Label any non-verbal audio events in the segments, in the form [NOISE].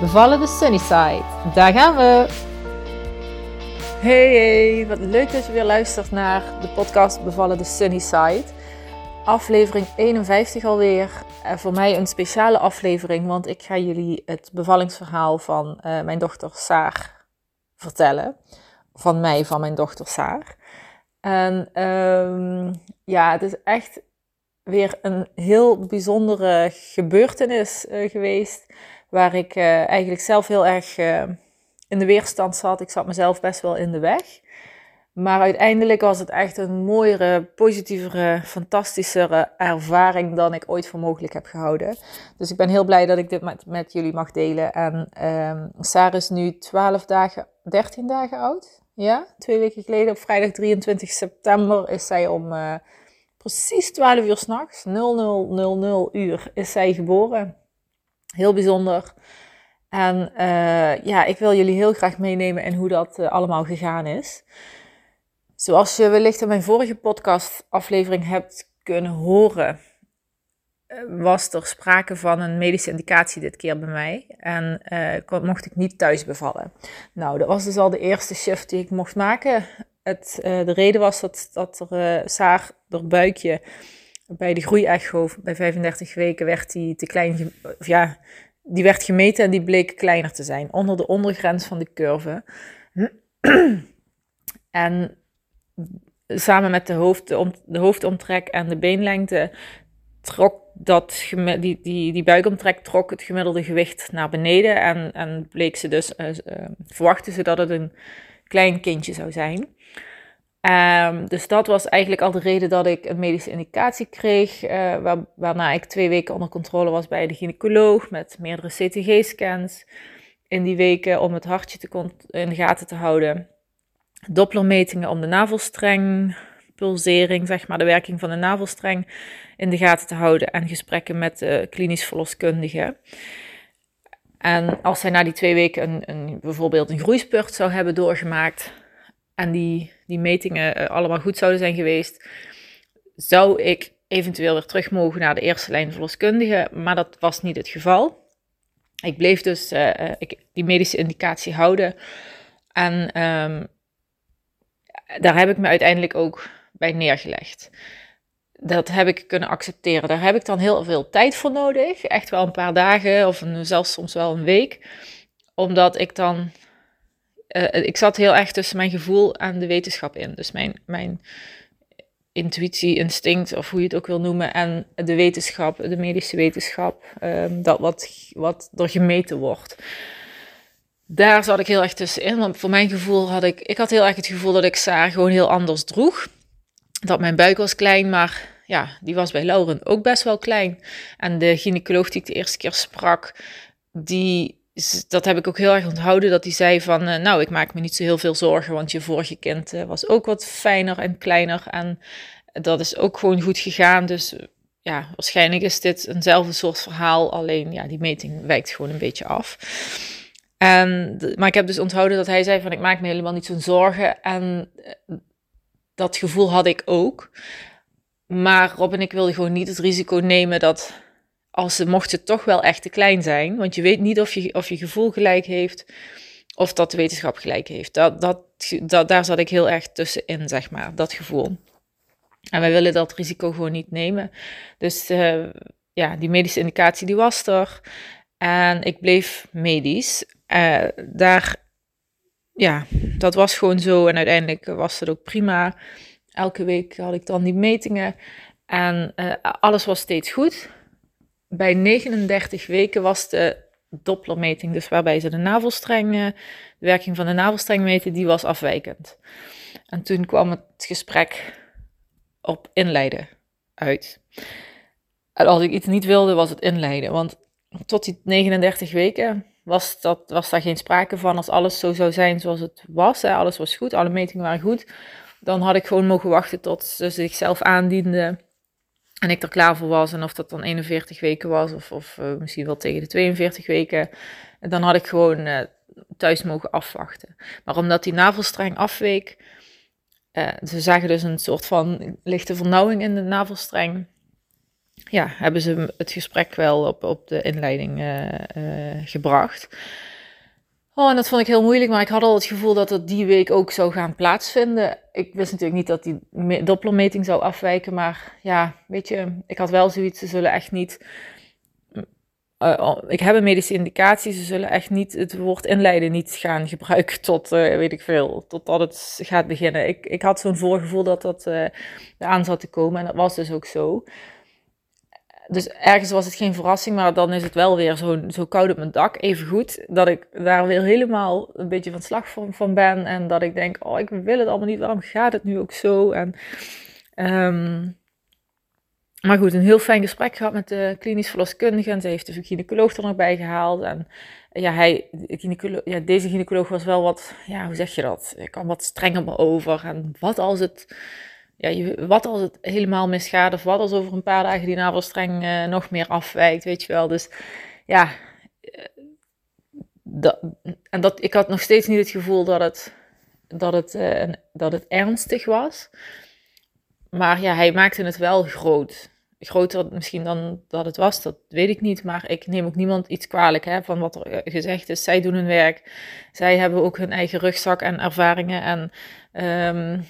Bevallen de Sunnyside. Daar gaan we! Hey, hey, wat leuk dat je weer luistert naar de podcast Bevallen de Sunnyside. Aflevering 51 alweer. Uh, voor mij een speciale aflevering, want ik ga jullie het bevallingsverhaal van uh, mijn dochter Saar vertellen. Van mij, van mijn dochter Saar. En um, ja, het is echt weer een heel bijzondere gebeurtenis uh, geweest waar ik uh, eigenlijk zelf heel erg uh, in de weerstand zat. Ik zat mezelf best wel in de weg. Maar uiteindelijk was het echt een mooiere, positievere, fantastischere ervaring dan ik ooit voor mogelijk heb gehouden. Dus ik ben heel blij dat ik dit met, met jullie mag delen. En um, Sarah is nu 12 dagen, 13 dagen oud. Ja, twee weken geleden op vrijdag 23 september is zij om uh, precies 12 uur s'nachts, 0000 uur, is zij geboren. Heel bijzonder. En uh, ja, ik wil jullie heel graag meenemen in hoe dat uh, allemaal gegaan is. Zoals je wellicht in mijn vorige podcast-aflevering hebt kunnen horen, eh, was er sprake van een medische indicatie dit keer bij mij. En uh, mocht ik niet thuis bevallen. Nou, dat was dus al de eerste shift die ik mocht maken. Het, de reden was dat, dat er Saar, door buikje, bij de groeiecho bij 35 weken werd die te klein, of ja, die werd gemeten en die bleek kleiner te zijn, onder de ondergrens van de curve. en samen met de, hoofd, de hoofdomtrek en de beenlengte trok dat, die, die, die buikomtrek trok het gemiddelde gewicht naar beneden en, en bleek ze dus, uh, ze dat het een klein kindje zou zijn. Um, dus dat was eigenlijk al de reden dat ik een medische indicatie kreeg, waar, waarna ik twee weken onder controle was bij de gynaecoloog met meerdere CTG-scans in die weken om het hartje te in de gaten te houden. Dopplermetingen om de navelstreng, pulsering, zeg maar, de werking van de navelstreng in de gaten te houden en gesprekken met de klinisch verloskundige. En als zij na die twee weken een, een, bijvoorbeeld een groeispurt zou hebben doorgemaakt, en die, die metingen uh, allemaal goed zouden zijn geweest, zou ik eventueel weer terug mogen naar de eerste lijn verloskundige. Maar dat was niet het geval. Ik bleef dus uh, ik, die medische indicatie houden. En um, daar heb ik me uiteindelijk ook bij neergelegd. Dat heb ik kunnen accepteren. Daar heb ik dan heel veel tijd voor nodig. Echt wel een paar dagen of zelfs soms wel een week. Omdat ik dan uh, ik zat heel erg tussen mijn gevoel en de wetenschap in. Dus mijn, mijn intuïtie, instinct, of hoe je het ook wil noemen, en de wetenschap, de medische wetenschap, um, dat wat, wat er gemeten wordt. Daar zat ik heel erg tussenin, want voor mijn gevoel had ik, ik had heel erg het gevoel dat ik Saar gewoon heel anders droeg. Dat mijn buik was klein, maar ja, die was bij Lauren ook best wel klein. En de gynaecoloog die ik de eerste keer sprak, die dat heb ik ook heel erg onthouden, dat hij zei van, uh, nou, ik maak me niet zo heel veel zorgen, want je vorige kind uh, was ook wat fijner en kleiner en dat is ook gewoon goed gegaan. Dus ja, waarschijnlijk is dit eenzelfde soort verhaal, alleen ja, die meting wijkt gewoon een beetje af. En, maar ik heb dus onthouden dat hij zei van, ik maak me helemaal niet zo'n zorgen en eh, dat gevoel had ik ook. Maar Rob en ik wilden gewoon niet het risico nemen dat als ze mocht het toch wel echt te klein zijn, want je weet niet of je, of je gevoel gelijk heeft of dat de wetenschap gelijk heeft. Dat, dat, daar zat ik heel erg tussenin, zeg maar, dat gevoel. En wij willen dat risico gewoon niet nemen. Dus uh, ja, die medische indicatie die was er. En ik bleef medisch. Uh, daar, ja, dat was gewoon zo. En uiteindelijk was het ook prima. Elke week had ik dan die metingen. En uh, alles was steeds goed bij 39 weken was de Dopplermeting, dus waarbij ze de navelstreng, de werking van de navelstreng meten, die was afwijkend. En toen kwam het gesprek op inleiden uit. En als ik iets niet wilde, was het inleiden. Want tot die 39 weken was, dat, was daar geen sprake van. Als alles zo zou zijn zoals het was, alles was goed, alle metingen waren goed, dan had ik gewoon mogen wachten tot ze zichzelf aandiende en ik er klaar voor was. En of dat dan 41 weken was, of, of uh, misschien wel tegen de 42 weken, dan had ik gewoon uh, thuis mogen afwachten. Maar omdat die navelstreng afweek, uh, ze zagen dus een soort van lichte vernauwing in de navelstreng ja, hebben ze het gesprek wel op, op de inleiding gebracht. Oh, en dat vond ik heel moeilijk, maar ik had al het gevoel dat het die week ook zou gaan plaatsvinden. Ik wist natuurlijk niet dat die doppelmeting zou afwijken, maar ja, weet je, ik had wel zoiets, ze zullen echt niet... Uh, ik heb een medische indicatie, ze zullen echt niet het woord inleiden niet gaan gebruiken [LAUGHS] tot, weet ik veel, totdat het gaat beginnen. Ik, ik had zo'n voorgevoel dat dat aan zat te komen en dat was dus ook zo dus ergens was het geen verrassing, maar dan is het wel weer zo, zo koud op mijn dak. Even goed dat ik daar weer helemaal een beetje van slag van, ben. En dat ik denk, oh, ik wil het allemaal niet. Waarom gaat het nu ook zo? En, um, maar goed, een heel fijn gesprek gehad met de klinisch verloskundige. En ze heeft de gynaecoloog er nog bij gehaald. En ja, hij, ja, deze gynaecoloog was wel wat, ja, hoe zeg je dat? Ik kan wat strenger over. En wat als het ja, wat als het helemaal misgaat of wat als over een paar dagen die navelstreng uh, nog meer afwijkt, weet je wel. Dus ja, eh, dat, en dat, ik had nog steeds niet het gevoel dat het, dat het, uh, dat het ernstig was. Maar ja, hij maakte het wel groot. Groter misschien dan dat het was, dat weet ik niet. Maar ik neem ook niemand iets kwalijk hè, van wat er gezegd is. Zij doen hun werk. Zij hebben ook hun eigen rugzak en ervaringen. En um,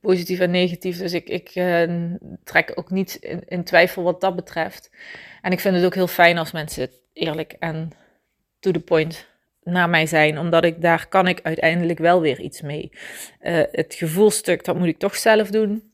positief en negatief. Dus ik, ik uh, trek ook niet in, in, twijfel wat dat betreft. En ik vind het ook heel fijn als mensen eerlijk en to the point naar mij zijn, omdat ik daar kan ik uiteindelijk wel weer iets mee. Uh, het gevoelstuk, dat moet ik toch zelf doen.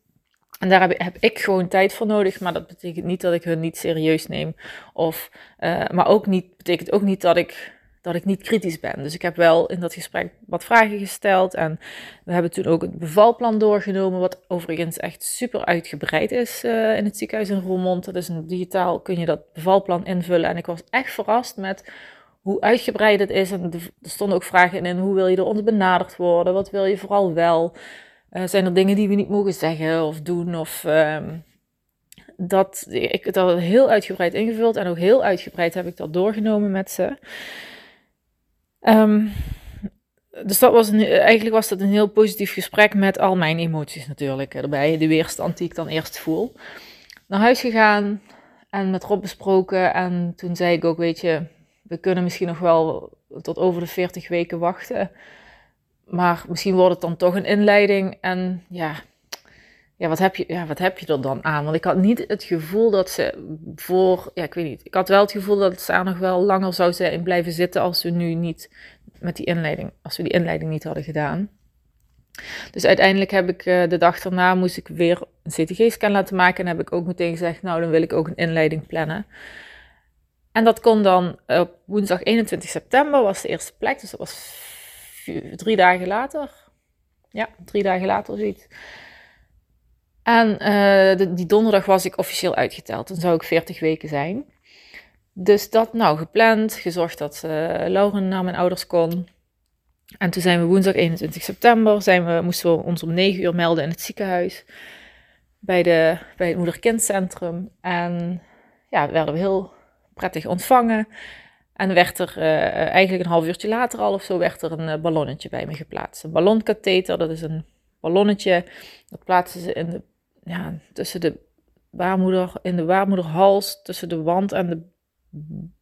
En daar heb, heb, ik gewoon tijd voor nodig, maar dat betekent niet dat ik hun niet serieus neem. Of, uh, maar ook niet, betekent ook niet dat ik dat ik niet kritisch ben. Dus ik heb wel in dat gesprek wat vragen gesteld. En we hebben toen ook het bevalplan doorgenomen, wat overigens echt super uitgebreid is uh, in het ziekenhuis in Roermond. Dat is digitaal, kun je dat bevalplan invullen. En ik was echt verrast met hoe uitgebreid het is. En er stonden ook vragen in, hoe wil je door ons benaderd worden? Wat wil je vooral wel? Uh, zijn er dingen die we niet mogen zeggen of doen? Of... Uh, dat, ik dat heel uitgebreid ingevuld en ook heel uitgebreid heb ik dat doorgenomen met ze. Um, dus dat was eigenlijk was dat een heel positief gesprek met al mijn emoties natuurlijk erbij. De weerstand die ik dan eerst voel. Naar huis gegaan en met Rob besproken. En toen zei ik ook, weet je, we kunnen misschien nog wel tot over de 40 weken wachten. Maar misschien wordt het dan toch een inleiding. En ja, ja, wat heb je, ja, wat heb je er dan aan? Want ik had niet het gevoel dat ze voor, ja, ik weet niet. Ik had wel het gevoel dat ze nog wel langer zou zijn blijven zitten als we nu niet met die inleiding, als we die inleiding niet hadden gedaan. Dus uiteindelijk heb ik uh, de dag daarna moest ik weer een CTG-scan laten maken en heb ik ook meteen gezegd, nou dan wil ik ook een inleiding plannen. En dat kon dan op woensdag 21 september was de eerste plek, dus dat was drie dagen later. Ja, drie dagen later zoiets. En uh, die donderdag was ik officieel uitgeteld. Dan zou ik 40 weken zijn. Dus dat nou gepland, gezorgd dat uh, Lauren naar mijn ouders kon. En toen zijn we woensdag 21 september, zijn we, moesten we ons om 9 uur melden in het ziekenhuis. Bij, de, bij het moeder-kindcentrum. En ja, werden we heel prettig ontvangen. En werd er uh, eigenlijk een half uurtje later al of zo, werd er een ballonnetje bij me geplaatst. Een ballonkatheter, dat is een ballonnetje. Dat plaatsen ze in de ja, tussen de baarmoeder, in de baarmoederhals, tussen de wand en de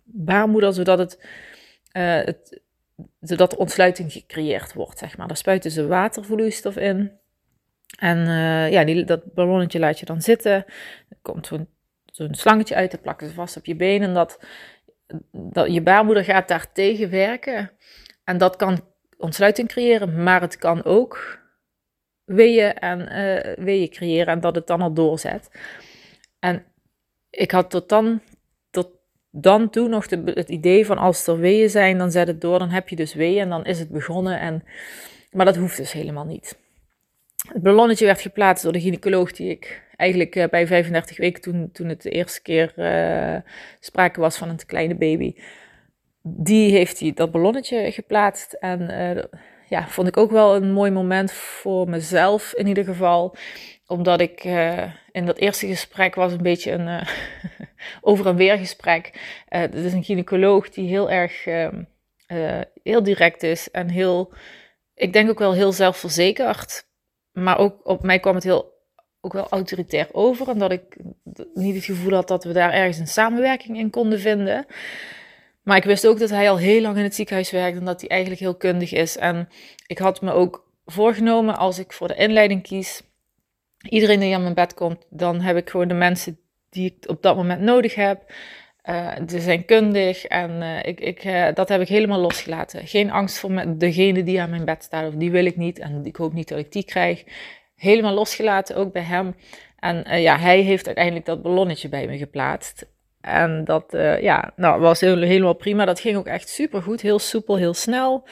baarmoeder, zodat, het, uh, het, zodat ontsluiting gecreëerd wordt, zeg maar. Daar spuiten ze watervloeistof in. En uh, ja, die, dat ballonnetje laat je dan zitten. Komt zo'n zo'n slangetje uit, dat plakken ze vast op je benen. En dat, dat, je baarmoeder gaat daar tegen werken. En dat kan ontsluiting creëren, maar het kan ook weeën en uh, weeën creëren en dat het dan al doorzet. En ik had tot dan, tot dan toe nog het idee van als er weeën zijn, dan zet het door, dan heb je dus weeën en dan is het begonnen. En, maar dat hoeft dus helemaal niet. Het ballonnetje werd geplaatst door de gynaecoloog die ik eigenlijk uh, bij 35 weken, toen, toen het de eerste keer uh, sprake was van een kleine baby, die heeft hij dat ballonnetje geplaatst. En ja, vond ik ook wel een mooi moment voor mezelf in ieder geval. Omdat ik uh, in dat eerste gesprek was een beetje een uh, [LAUGHS] over en weer gesprek. Het is een gynaecoloog die heel erg ehm, heel direct is en heel, ik denk ook wel heel zelfverzekerd. Maar ook op mij kwam het heel ook wel autoritair over. Omdat ik niet het gevoel had dat we daar ergens een samenwerking in konden vinden. Maar ik wist ook dat hij al heel lang in het ziekenhuis werkt en dat hij eigenlijk heel kundig is. En ik had me ook voorgenomen als ik voor de inleiding kies, iedereen die aan mijn bed komt, dan heb ik gewoon de mensen die ik op dat moment nodig heb. Uh, ze zijn kundig en uh, ik, ik, uh, dat heb ik helemaal losgelaten. Geen angst voor degene die aan mijn bed staat, of die wil ik niet en ik hoop niet dat ik die krijg. Helemaal losgelaten, ook bij hem. En ja, hij heeft uiteindelijk dat ballonnetje bij me geplaatst. En dat uh, ja, nou, was helemaal prima. Dat ging ook echt super goed. Heel soepel, heel snel.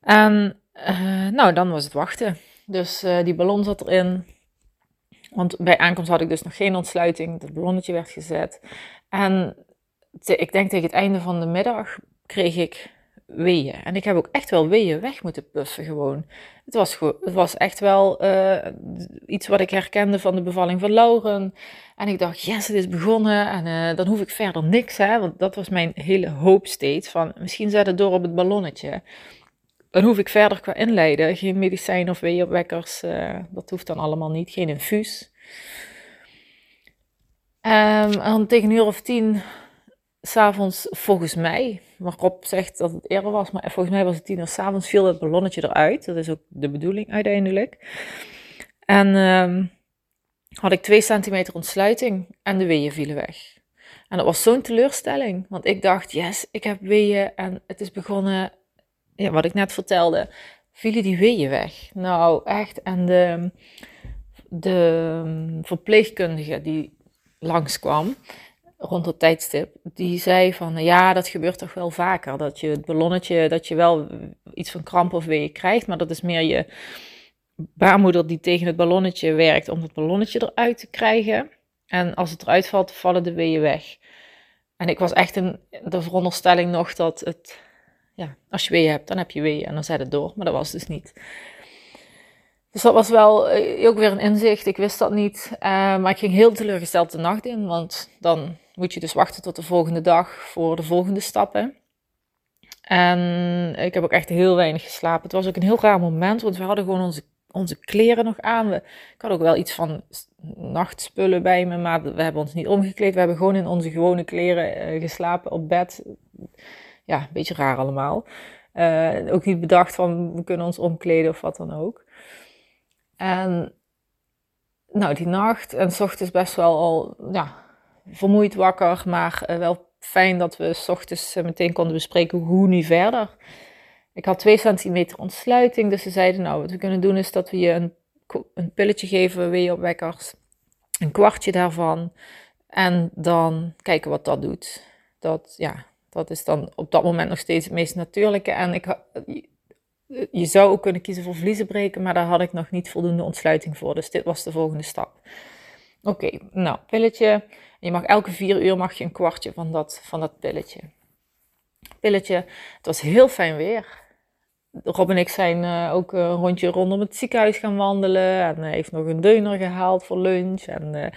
En uh, nou, dan was het wachten. Dus uh, die ballon zat erin. Want bij aankomst had ik dus nog geen ontsluiting. Het ballonnetje werd gezet. En ik denk tegen het einde van de middag kreeg ik weeën. En ik heb ook echt wel weeën weg moeten puffen gewoon. Het was, het was echt wel uh, iets wat ik herkende van de bevalling van Lauren. En ik dacht, yes, het is begonnen en uh, dan hoef ik verder niks. Hè? Want dat was mijn hele hoop steeds. Van, misschien zet het door op het ballonnetje. Dan hoef ik verder qua inleiden. Geen medicijn of weeënwekkers. Uh, dat hoeft dan allemaal niet. Geen infuus. Um, en tegen een uur of tien s'avonds, volgens mij, maar Rob zegt dat het eerder was, maar volgens mij was het tien uur s'avonds, viel dat ballonnetje eruit. Dat is ook de bedoeling uiteindelijk. En um, had ik twee centimeter ontsluiting en de weeën vielen weg. En dat was zo'n teleurstelling, want ik dacht, yes, ik heb weeën en het is begonnen, ja, wat ik net vertelde, vielen die weeën weg. Nou, echt. En de, de verpleegkundige die langskwam, rond het tijdstip, die zei van ja, dat gebeurt toch wel vaker. Dat je het ballonnetje, dat je wel iets van kramp of weeën krijgt, maar dat is meer je baarmoeder die tegen het ballonnetje werkt om het ballonnetje eruit te krijgen. En als het eruit valt, vallen de weeën weg. En ik was echt in de veronderstelling nog dat het, ja, als je weeën hebt, dan heb je weeën en dan zet het door. Maar dat was dus niet. Dus dat was wel eh, ook weer een inzicht. Ik wist dat niet. Uh, maar ik ging heel teleurgesteld de nacht in. Want dan moet je dus wachten tot de volgende dag voor de volgende stappen. En ik heb ook echt heel weinig geslapen. Het was ook een heel raar moment, want we hadden gewoon onze, onze kleren nog aan. We, ik had ook wel iets van nachtspullen bij me, maar we hebben ons niet omgekleed. We hebben gewoon in onze gewone kleren uh, geslapen op bed. Ja, een beetje raar allemaal. Ook niet bedacht van we kunnen ons omkleden of wat dan ook. En nou, die nacht en s ochtends best wel al ja, vermoeid wakker, maar uh, wel fijn dat we s ochtends uh, meteen konden bespreken hoe nu verder. Ik had twee centimeter ontsluiting, dus ze zeiden nou wat we kunnen doen is dat we je een, een pilletje geven, weeopwekkers, een kwartje daarvan. En dan kijken wat dat doet. Dat, ja, dat is dan op dat moment nog steeds het meest natuurlijke. En ik, je zou ook kunnen kiezen voor vliezen breken, maar daar had ik nog niet voldoende ontsluiting voor. Dus dit was de volgende stap. Oké, nou, pilletje. Je mag elke vier uur mag je een kwartje van dat, van dat pilletje. Pilletje. Het was heel fijn weer. Rob en ik zijn uh, ook een rondje rondom het ziekenhuis gaan wandelen. En hij heeft nog een deuner gehaald voor lunch. En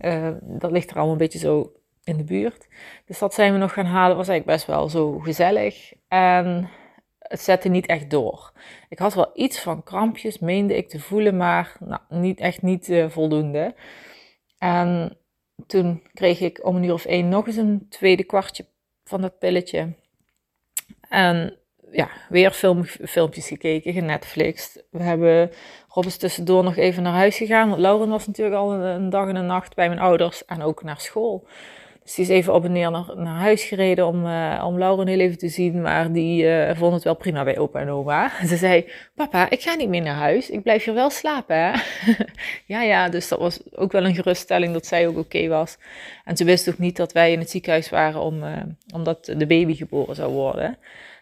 uh, dat ligt er allemaal een beetje zo in de buurt. Dus dat zijn we nog gaan halen. was eigenlijk best wel zo gezellig. En het zette niet echt door. Ik had wel iets van krampjes, meende ik te voelen, maar nou, niet, echt niet uh, voldoende. En toen kreeg ik om een uur of één nog eens een tweede kwartje van dat pilletje. En ja, weer film, filmpjes gekeken, genetflixt. We hebben Rob tussendoor nog even naar huis gegaan. Want Lauren was natuurlijk al een dag en een nacht bij mijn ouders en ook naar school. Die is even op en neer naar, naar huis gereden om, uh, om Lauren heel even te zien. Maar die uh, vond het wel prima bij opa en oma. [LAUGHS] Ze zei, papa, ik ga niet meer naar huis. Ik blijf hier wel slapen, hè? [LAUGHS] ja, ja, dus dat was ook wel een geruststelling dat zij ook oké was. En ze wist ook niet dat wij in het ziekenhuis waren om, uh, omdat de baby geboren zou worden.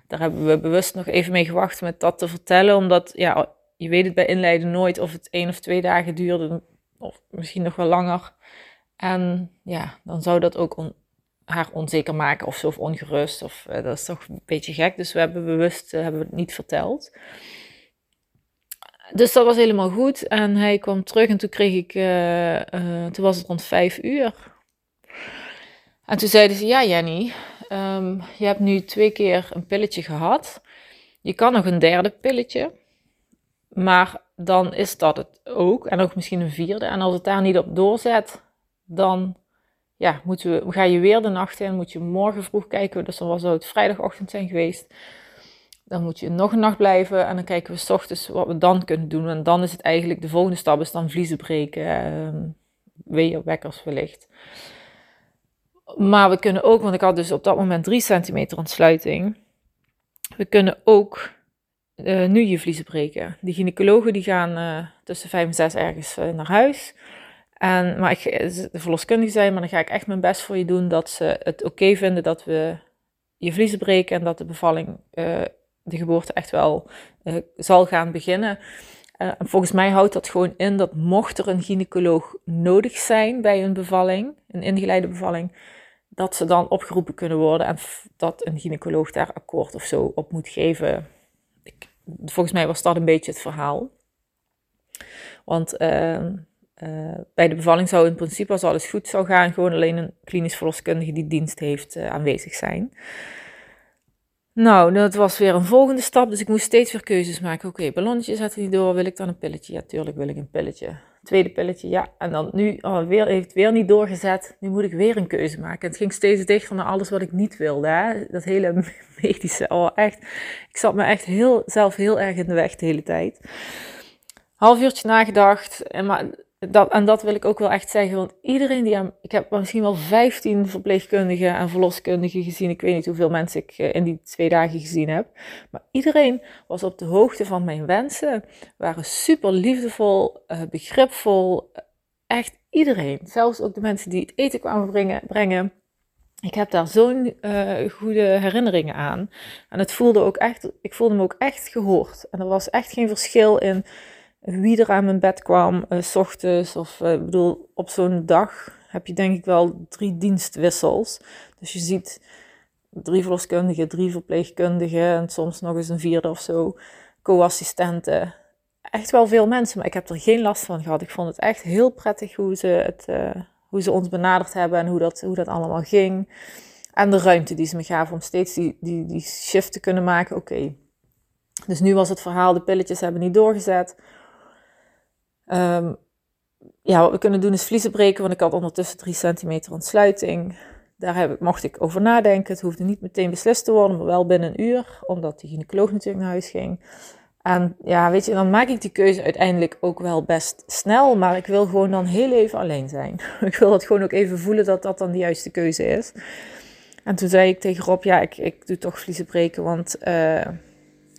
Daar hebben we bewust nog even mee gewacht met dat te vertellen. Omdat, ja, je weet het bij inleiden nooit of het één of twee dagen duurde. Of misschien nog wel langer. En ja, dan zou dat ook haar onzeker maken of zo, of ongerust. Of, dat is toch een beetje gek. Dus we hebben bewust hebben we het niet verteld. Dus dat was helemaal goed. En hij kwam terug en toen kreeg ik, toen was het rond vijf uur. En toen zeiden ze, ja Jenny, um, je hebt nu twee keer een pilletje gehad. Je kan nog een derde pilletje. Maar dan is dat het ook. En ook misschien een vierde. En als het daar niet op doorzet, dan ja, moeten we, ga je weer de nacht in. Moet je morgen vroeg kijken. Dus dan was het vrijdagochtend zijn geweest. Dan moet je nog een nacht blijven. En dan kijken we s ochtends wat we dan kunnen doen. En dan is het eigenlijk de volgende stap is dan vliezen breken. Um, wekkers wellicht. Maar we kunnen ook, want ik had dus op dat moment 3 centimeter ontsluiting. We kunnen ook uh, nu je vliezen breken. Die gynaecologen die gaan uh, tussen 5 en 6 ergens uh, naar huis. En, maar ik, de verloskundige zei, maar dan ga ik echt mijn best voor je doen dat ze het oké vinden dat we je vliezen breken en dat de bevalling, de geboorte echt wel zal gaan beginnen. en volgens mij houdt dat gewoon in dat mocht er een gynaecoloog nodig zijn bij een bevalling, een ingeleide bevalling, dat ze dan opgeroepen kunnen worden en dat een gynaecoloog daar akkoord of zo op moet geven. Ik, volgens mij was dat een beetje het verhaal. Want uh, bij de bevalling zou in principe, als alles goed zou gaan, gewoon alleen een klinisch verloskundige die dienst heeft uh, aanwezig zijn. Nou, dat was weer een volgende stap, dus ik moest steeds weer keuzes maken. Oké, okay, ballonnetje zet niet door, wil ik dan een pilletje? Ja, tuurlijk wil ik een pilletje. Tweede pilletje, ja. En dan nu oh, weer, heeft het weer niet doorgezet. Nu moet ik weer een keuze maken. Het ging steeds dichter naar alles wat ik niet wilde. Hè? Dat hele [LAUGHS] medische, oh echt. Ik zat me echt heel, zelf heel erg in de weg de hele tijd. Half uurtje nagedacht. En maar dat, en dat wil ik ook wel echt zeggen, want iedereen die aan. Ik heb misschien wel 15 verpleegkundigen en verloskundigen gezien. Ik weet niet hoeveel mensen ik eh, in die twee dagen gezien heb. Maar iedereen was op de hoogte van mijn wensen. Waren super liefdevol, uh, begripvol. Echt iedereen. Zelfs ook de mensen die het eten kwamen brengen. brengen. Ik heb daar zo'n goede herinneringen aan. En het voelde ook echt, ik voelde me ook echt gehoord. En er was echt geen verschil in wie er aan mijn bed kwam, uh, s ochtends. Of uh, bedoel, op zo'n dag heb je denk ik wel drie dienstwissels. Dus je ziet drie verloskundigen, drie verpleegkundigen en soms nog eens een vierde of zo, co-assistenten. Echt wel veel mensen, maar ik heb er geen last van gehad. Ik vond het echt heel prettig hoe ze, het, uh, hoe ze ons benaderd hebben en hoe dat, hoe dat allemaal ging. En de ruimte die ze me gaven om steeds die, die, die shift te kunnen maken. Oké. Dus nu was het verhaal, de pilletjes hebben niet doorgezet. Um, ja, wat we kunnen doen is vliezen breken, want ik had ondertussen 3 centimeter ontsluiting. Daar heb ik, mocht ik over nadenken. Het hoefde niet meteen beslist te worden, maar wel binnen een uur, omdat de gynaecoloog natuurlijk naar huis ging. En ja, weet je, dan maak ik die keuze uiteindelijk ook wel best snel, maar ik wil gewoon dan heel even alleen zijn. [LAUGHS] ik wil dat gewoon ook even voelen dat dat dan de juiste keuze is. En toen zei ik tegen Rob, ja, ik, ik doe toch vliezen breken, want uh,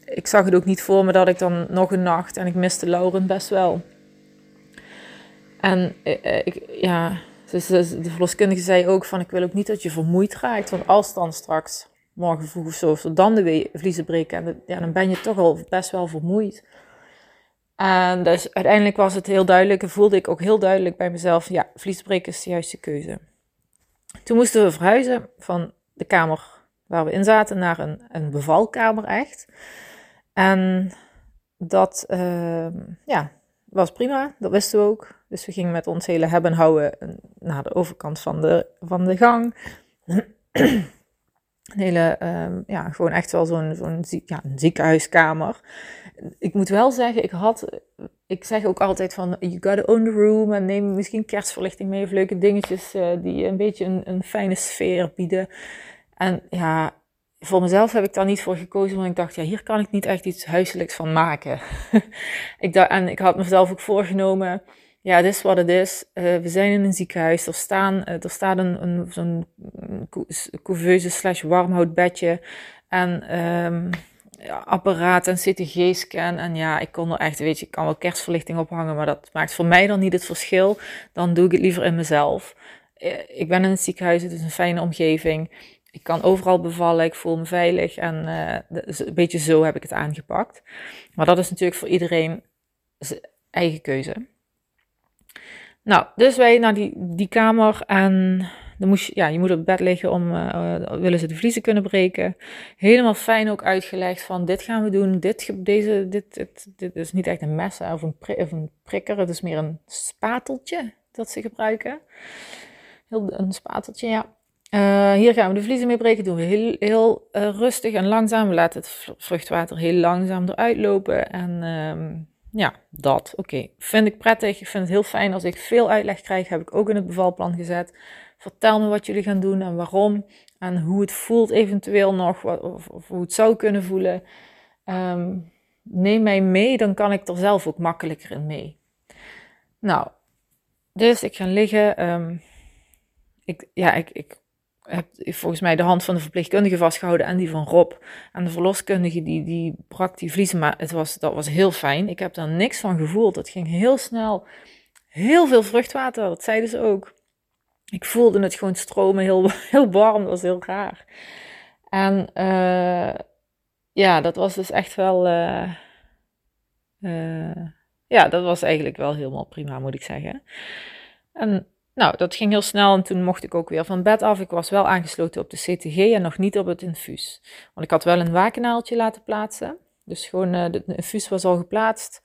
ik zag het ook niet voor me dat ik dan nog een nacht en ik miste Lauren best wel. En uh, ik, ja, de verloskundige zei ook van ik wil ook niet dat je vermoeid raakt. Want als dan straks morgen vroeg of zo, of dan de vliezen breken, en dan ben je toch al best wel vermoeid. En dus uiteindelijk was het heel duidelijk en voelde ik ook heel duidelijk bij mezelf, ja, vliesbreken is de juiste keuze. Toen moesten we verhuizen van de kamer waar we in zaten naar een, een bevalkamer echt. En dat, uh, ja, was prima, dat wisten we ook. Dus we gingen met ons hele hebben en houden naar de overkant van de, van de gang. [CLEARS THROAT] een hele, um, ja, gewoon echt wel zo'n zo'n ja, ziekenhuiskamer. Ik moet wel zeggen, ik had, ik zeg ook altijd van, you gotta own the room. En neem misschien kerstverlichting mee of leuke dingetjes uh, die een beetje een, een fijne sfeer bieden. En ja, voor mezelf heb ik daar niet voor gekozen, want ik dacht, ja, hier kan ik niet echt iets huiselijks van maken. [LAUGHS] ik dacht, en ik had mezelf ook voorgenomen, ja, dit is wat het is. Uh, we zijn in een ziekenhuis, er, staan, uh, er staat een, een, zo'n couveuse slash warmhoutbedje en um, ja, apparaat en CTG-scan. En ja, ik kon er echt, weet je, ik kan wel kerstverlichting ophangen, maar dat maakt voor mij dan niet het verschil. Dan doe ik het liever in mezelf. Uh, ik ben in het ziekenhuis, het is een fijne omgeving ik kan overal bevallen, ik voel me veilig en een beetje zo heb ik het aangepakt. Maar dat is natuurlijk voor iedereen eigen keuze. Nou, dus wij naar die, die kamer en dan moest je, ja, je moet op bed liggen om, willen ze de vliezen kunnen breken. Helemaal fijn ook uitgelegd van, dit gaan we doen, dit, deze, dit, dit, dit is niet echt een mes of een, of een prikker, het is meer een spateltje dat ze gebruiken. Heel, een spateltje, ja. Uh, hier gaan we de vliezen mee breken. Doen we heel, heel rustig en langzaam. We laten het vruchtwater heel langzaam eruit lopen. En um, ja, dat. Oké. Vind ik prettig. Ik vind het heel fijn als ik veel uitleg krijg. Heb ik ook in het bevalplan gezet. Vertel me wat jullie gaan doen en waarom. En hoe het voelt eventueel nog. Of, of hoe het zou kunnen voelen. Um, neem mij mee. Dan kan ik er zelf ook makkelijker in mee. Nou, dus ik ga liggen. Um, ik, ja, ik, ik heb volgens mij de hand van de verpleegkundige vastgehouden en die van Rob. En de verloskundige die, die brak die vliezen, maar het was, dat was heel fijn. Ik heb daar niks van gevoeld. Het ging heel snel. Heel veel vruchtwater, dat zeiden ze ook. Ik voelde het gewoon stromen, heel, [LAUGHS] heel warm, dat was heel raar. En uh, ja, dat was dus echt wel... Uh, uh, ja, dat was eigenlijk wel helemaal prima, moet ik zeggen. En nou, dat ging heel snel en toen mocht ik ook weer van bed af. Ik was wel aangesloten op de CTG en nog niet op het infuus. Want ik had wel een wakenaaltje laten plaatsen. Dus gewoon, uh, de infuus was al geplaatst.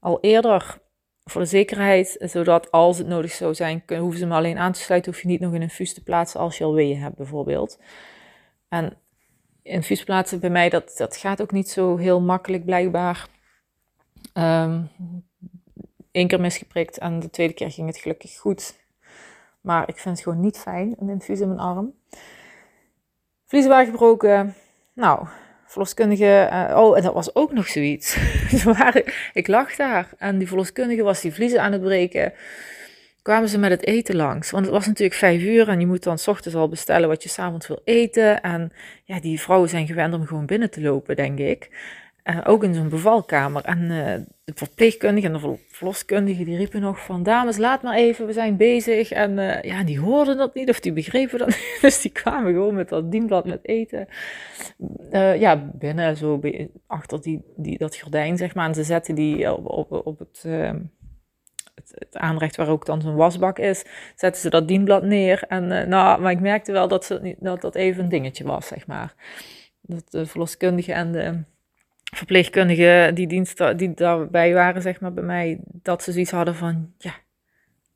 Al eerder, voor de zekerheid, zodat als het nodig zou zijn, hoeven ze me alleen aan te sluiten. Hoef je niet nog een infuus te plaatsen als je al weeën hebt, bijvoorbeeld. En infuus plaatsen bij mij, dat, dat gaat ook niet zo heel makkelijk, blijkbaar. Eén keer misgeprikt en de tweede keer ging het gelukkig goed. Maar ik vind het gewoon niet fijn, een infuus in mijn arm. Vliezen waren gebroken. Nou, verloskundige. Uh, oh, en dat was ook nog zoiets. [LAUGHS] ik lag daar en die verloskundige was die vliezen aan het breken. Kwamen ze met het eten langs. Want het was natuurlijk vijf uur en je moet dan s ochtends al bestellen wat je s'avonds wil eten. En ja, die vrouwen zijn gewend om gewoon binnen te lopen, denk ik. Ook in zo'n bevalkamer. En uh, de verpleegkundige en de verloskundige die riepen nog van... Dames, laat maar even, we zijn bezig. En uh, ja, die hoorden dat niet of die begrepen dat niet. [LAUGHS] Dus die kwamen gewoon met dat dienblad met eten. ja, binnen, zo achter die, die, dat gordijn, zeg maar. En ze zetten die op, op, op het, het, het, aanrecht waar ook dan zo'n wasbak is... zetten ze dat dienblad neer. En nou, maar ik merkte wel dat, ze, dat dat even een dingetje was, zeg maar. Dat de verloskundige en de verpleegkundigen die, diensten, die daarbij waren, zeg maar, bij mij, dat ze zoiets hadden van, ja,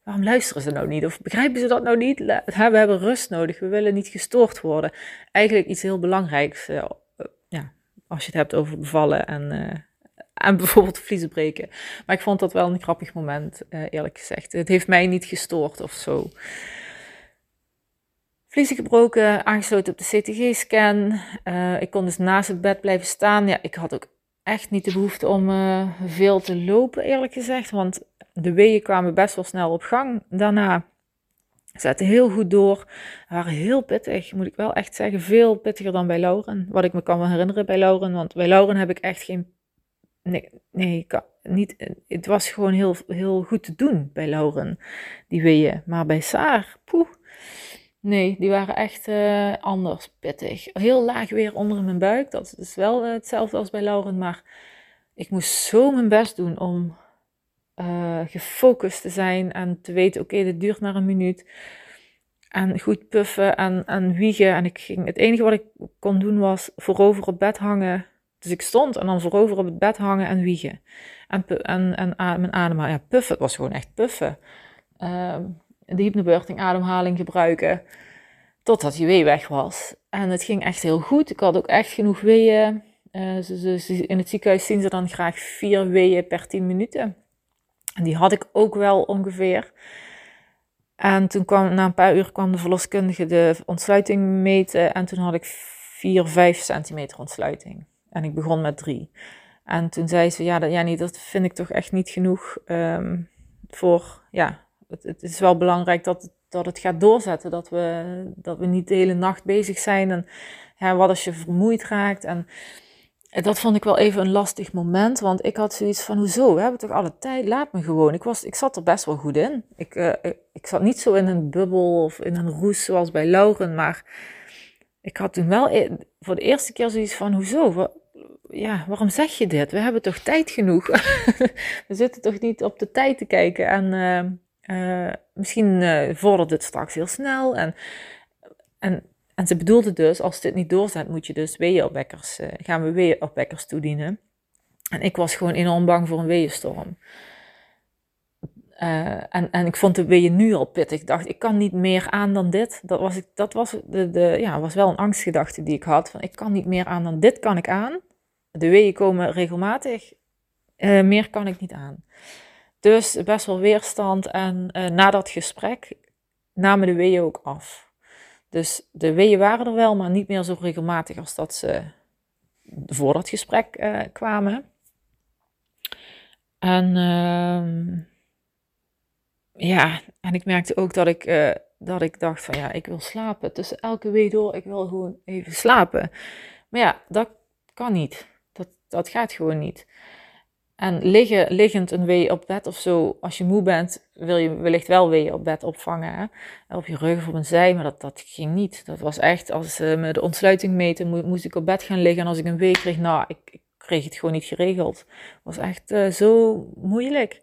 waarom luisteren ze nou niet? Of begrijpen ze dat nou niet? We hebben rust nodig, we willen niet gestoord worden. Eigenlijk iets heel belangrijks, uh, ja, als je het hebt over bevallen en, uh, en [LAUGHS] bijvoorbeeld vliezen breken. Maar ik vond dat wel een grappig moment, uh, eerlijk gezegd. Het heeft mij niet gestoord of zo. Vliezen gebroken, aangesloten op de CTG-scan. Uh, ik kon dus naast het bed blijven staan. Ja, ik had ook echt niet de behoefte om uh, veel te lopen, eerlijk gezegd. Want de weeën kwamen best wel snel op gang. Daarna zetten heel goed door. Waren heel pittig, moet ik wel echt zeggen. Veel pittiger dan bij Lauren. Wat ik me kan herinneren bij Lauren. Want bij Lauren heb ik echt geen. Nee, nee niet, het was gewoon heel, heel goed te doen bij Lauren, die weeën. Maar bij Saar, poeh Nee, die waren echt uh, anders pittig. Heel laag weer onder mijn buik. Dat is wel uh, hetzelfde als bij Lauren. Maar ik moest zo mijn best doen om uh, gefocust te zijn en te weten: oké, dit duurt maar een minuut. En goed puffen en, en wiegen. En ik ging, het enige wat ik kon doen was voorover op bed hangen. Dus ik stond en dan voorover op het bed hangen en wiegen. En, en, en, en mijn adem, ja, puffen. Het was gewoon echt puffen. Ehm, de hypnobirthing ademhaling gebruiken. Totdat die wee weg was. En het ging echt heel goed. Ik had ook echt genoeg weeën. Uh, in het ziekenhuis zien ze dan graag vier weeën per 10 minuten. En die had ik ook wel ongeveer. En toen kwam, na een paar uur kwam de verloskundige de ontsluiting meten. En toen had ik 4, 5 centimeter ontsluiting. En ik begon met 3. En toen zei ze, ja, dat, ja niet, dat vind ik toch echt niet genoeg um, voor, ja, het, is wel belangrijk dat, dat het gaat doorzetten. Dat we, dat we niet de hele nacht bezig zijn. En ja, wat als je vermoeid raakt. En dat vond ik wel even een lastig moment. Want ik had zoiets van: hoezo? We hebben toch alle tijd? Laat me gewoon. Ik, was, ik zat er best wel goed in. Ik, uh, ik, zat niet zo in een bubbel of in een roes zoals bij Lauren. Maar ik had toen wel e-, voor de eerste keer zoiets van: hoezo? ja, waarom zeg je dit? We hebben toch tijd genoeg? [LAUGHS] we zitten toch niet op de tijd te kijken. En uh, Uh, misschien uh, vordert het straks heel snel. En, en, en ze bedoelde dus, als dit niet doorzet, moet je dus weeënopwekkers, uh, gaan we weeënopwekkers toedienen. En ik was gewoon enorm bang voor een weeënstorm. En, en ik vond de weeën nu al pittig. Ik dacht, ik kan niet meer aan dan dit. Dat was, ik, dat was, de, de, ja, was wel een angstgedachte die ik had. Van, ik kan niet meer aan dan dit kan ik aan. De weeën komen regelmatig. Meer kan ik niet aan. Dus best wel weerstand. En uh, na dat gesprek namen de weeën ook af. Dus de weeën waren er wel, maar niet meer zo regelmatig als dat ze voor dat gesprek kwamen. En ehm, ja, en ik merkte ook dat ik, uh, dat ik dacht van ja, ik wil slapen. Tussen elke wee door, ik wil gewoon even slapen. Maar ja, dat kan niet. Dat, dat gaat gewoon niet. En liggen, liggend een wee op bed of zo, als je moe bent, wil je wellicht wel wee op bed opvangen. Hè? Op je rug of op een zij, maar dat, dat ging niet. Dat was echt, als ze me de ontsluiting meten, moest ik op bed gaan liggen. En als ik een wee kreeg, nou, ik, kreeg het gewoon niet geregeld. Het was echt uh, zo moeilijk.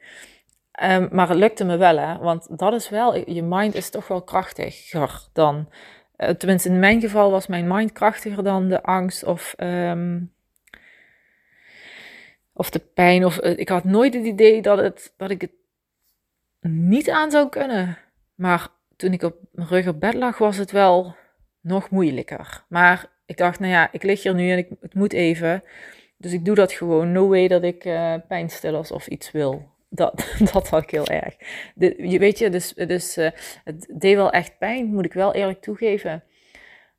Um, maar het lukte me wel, hè? want dat is wel, je mind is toch wel krachtiger dan, tenminste in mijn geval was mijn mind krachtiger dan de angst of, um, of de pijn. Of, uh, ik had nooit het idee dat, het, dat ik het niet aan zou kunnen. Maar toen ik op mijn rug op bed lag, was het wel nog moeilijker. Maar ik dacht, nou ja, ik lig hier nu en ik, het moet even. Dus ik doe dat gewoon. No way dat ik uh, pijnstillers of iets wil dat, [LAUGHS] dat had ik heel erg. De, je weet je, dus, dus uh, het deed wel echt pijn, moet ik wel eerlijk toegeven.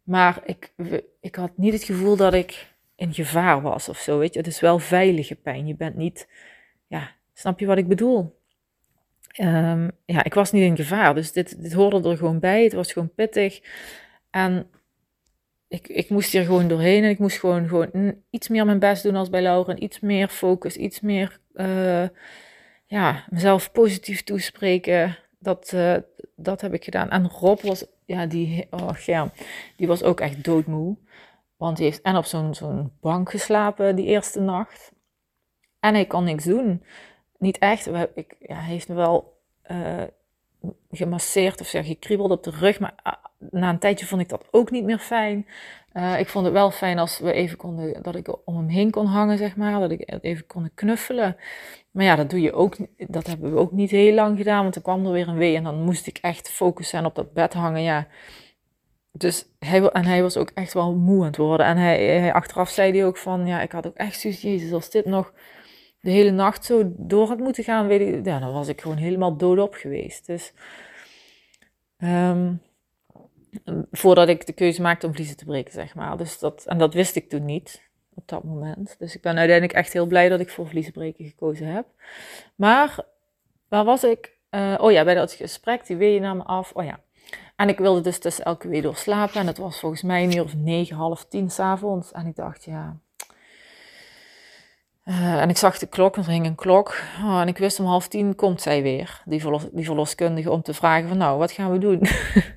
Maar ik, ik had niet het gevoel dat ik in gevaar was of zo, weet je. Het is wel veilige pijn. Je bent niet, ja, snap je wat ik bedoel? Um, ja, ik was niet in gevaar, dus dit, dit hoorde er gewoon bij. Het was gewoon pittig. En ik, ik moest hier gewoon doorheen en ik moest gewoon, gewoon iets meer mijn best doen als bij Lauren. Iets meer focus, iets meer... Uh, ja, mezelf positief toespreken. Dat, uh, dat heb ik gedaan. En Rob was, ja, die, oh, ja, die was ook echt doodmoe. Want hij heeft en op zo'n zo'n bank geslapen die eerste nacht. En hij kon niks doen. Niet echt. Ik, ja, hij heeft me wel uh, gemasseerd of zeg, gekriebeld op de rug. Maar uh, na een tijdje vond ik dat ook niet meer fijn. Uh, ik vond het wel fijn als we even konden, dat ik om hem heen kon hangen, zeg maar. Dat ik even kon knuffelen. Maar ja, dat doe je ook, dat hebben we ook niet heel lang gedaan. Want er kwam er weer een wee en dan moest ik echt focussen op dat bed hangen. Ja. Dus hij, en hij was ook echt wel moe aan het worden. En hij, hij achteraf zei hij ook van, ja, ik had ook echt zoiets, jezus, als dit nog de hele nacht zo door had moeten gaan, weet ja, dan was ik gewoon helemaal doodop geweest. Dus... Um, voordat ik de keuze maakte om vliezen te breken, zeg maar. Dus dat, en dat wist ik toen niet op dat moment. Dus ik ben uiteindelijk echt heel blij dat ik voor vliezen breken gekozen heb. Maar waar was ik? Uh, oh ja, bij dat gesprek, die weeën namen af. Oh ja. En ik wilde dus tussen elke wee door slapen. En het was volgens mij een uur of negen, half tien s'avonds. En ik dacht, ja... Uh, en ik zag de klok, er hing een klok. Oh, en ik wist om half tien komt zij weer, die, verlos, die verloskundige, om te vragen van nou, wat gaan we doen?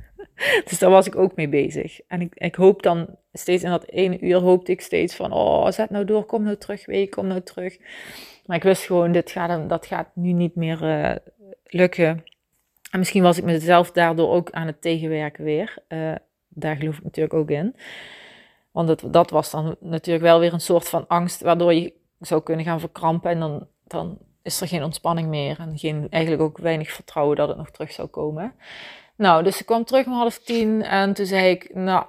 [LAUGHS] dus daar was ik ook mee bezig. En ik, ik hoop dan steeds in dat ene uur hoopte ik steeds van, oh, zet nou door, kom nou terug, weet kom nou terug. Maar ik wist gewoon, dit gaat, dat gaat nu niet meer uh, lukken. En misschien was ik mezelf daardoor ook aan het tegenwerken weer. Uh, daar geloof ik natuurlijk ook in. Want het, dat was dan natuurlijk wel weer een soort van angst, waardoor je zou kunnen gaan verkrampen. En dan, dan is er geen ontspanning meer. En geen, eigenlijk ook weinig vertrouwen dat het nog terug zou komen. Nou, dus ik kwam terug om half tien en toen zei ik, nou,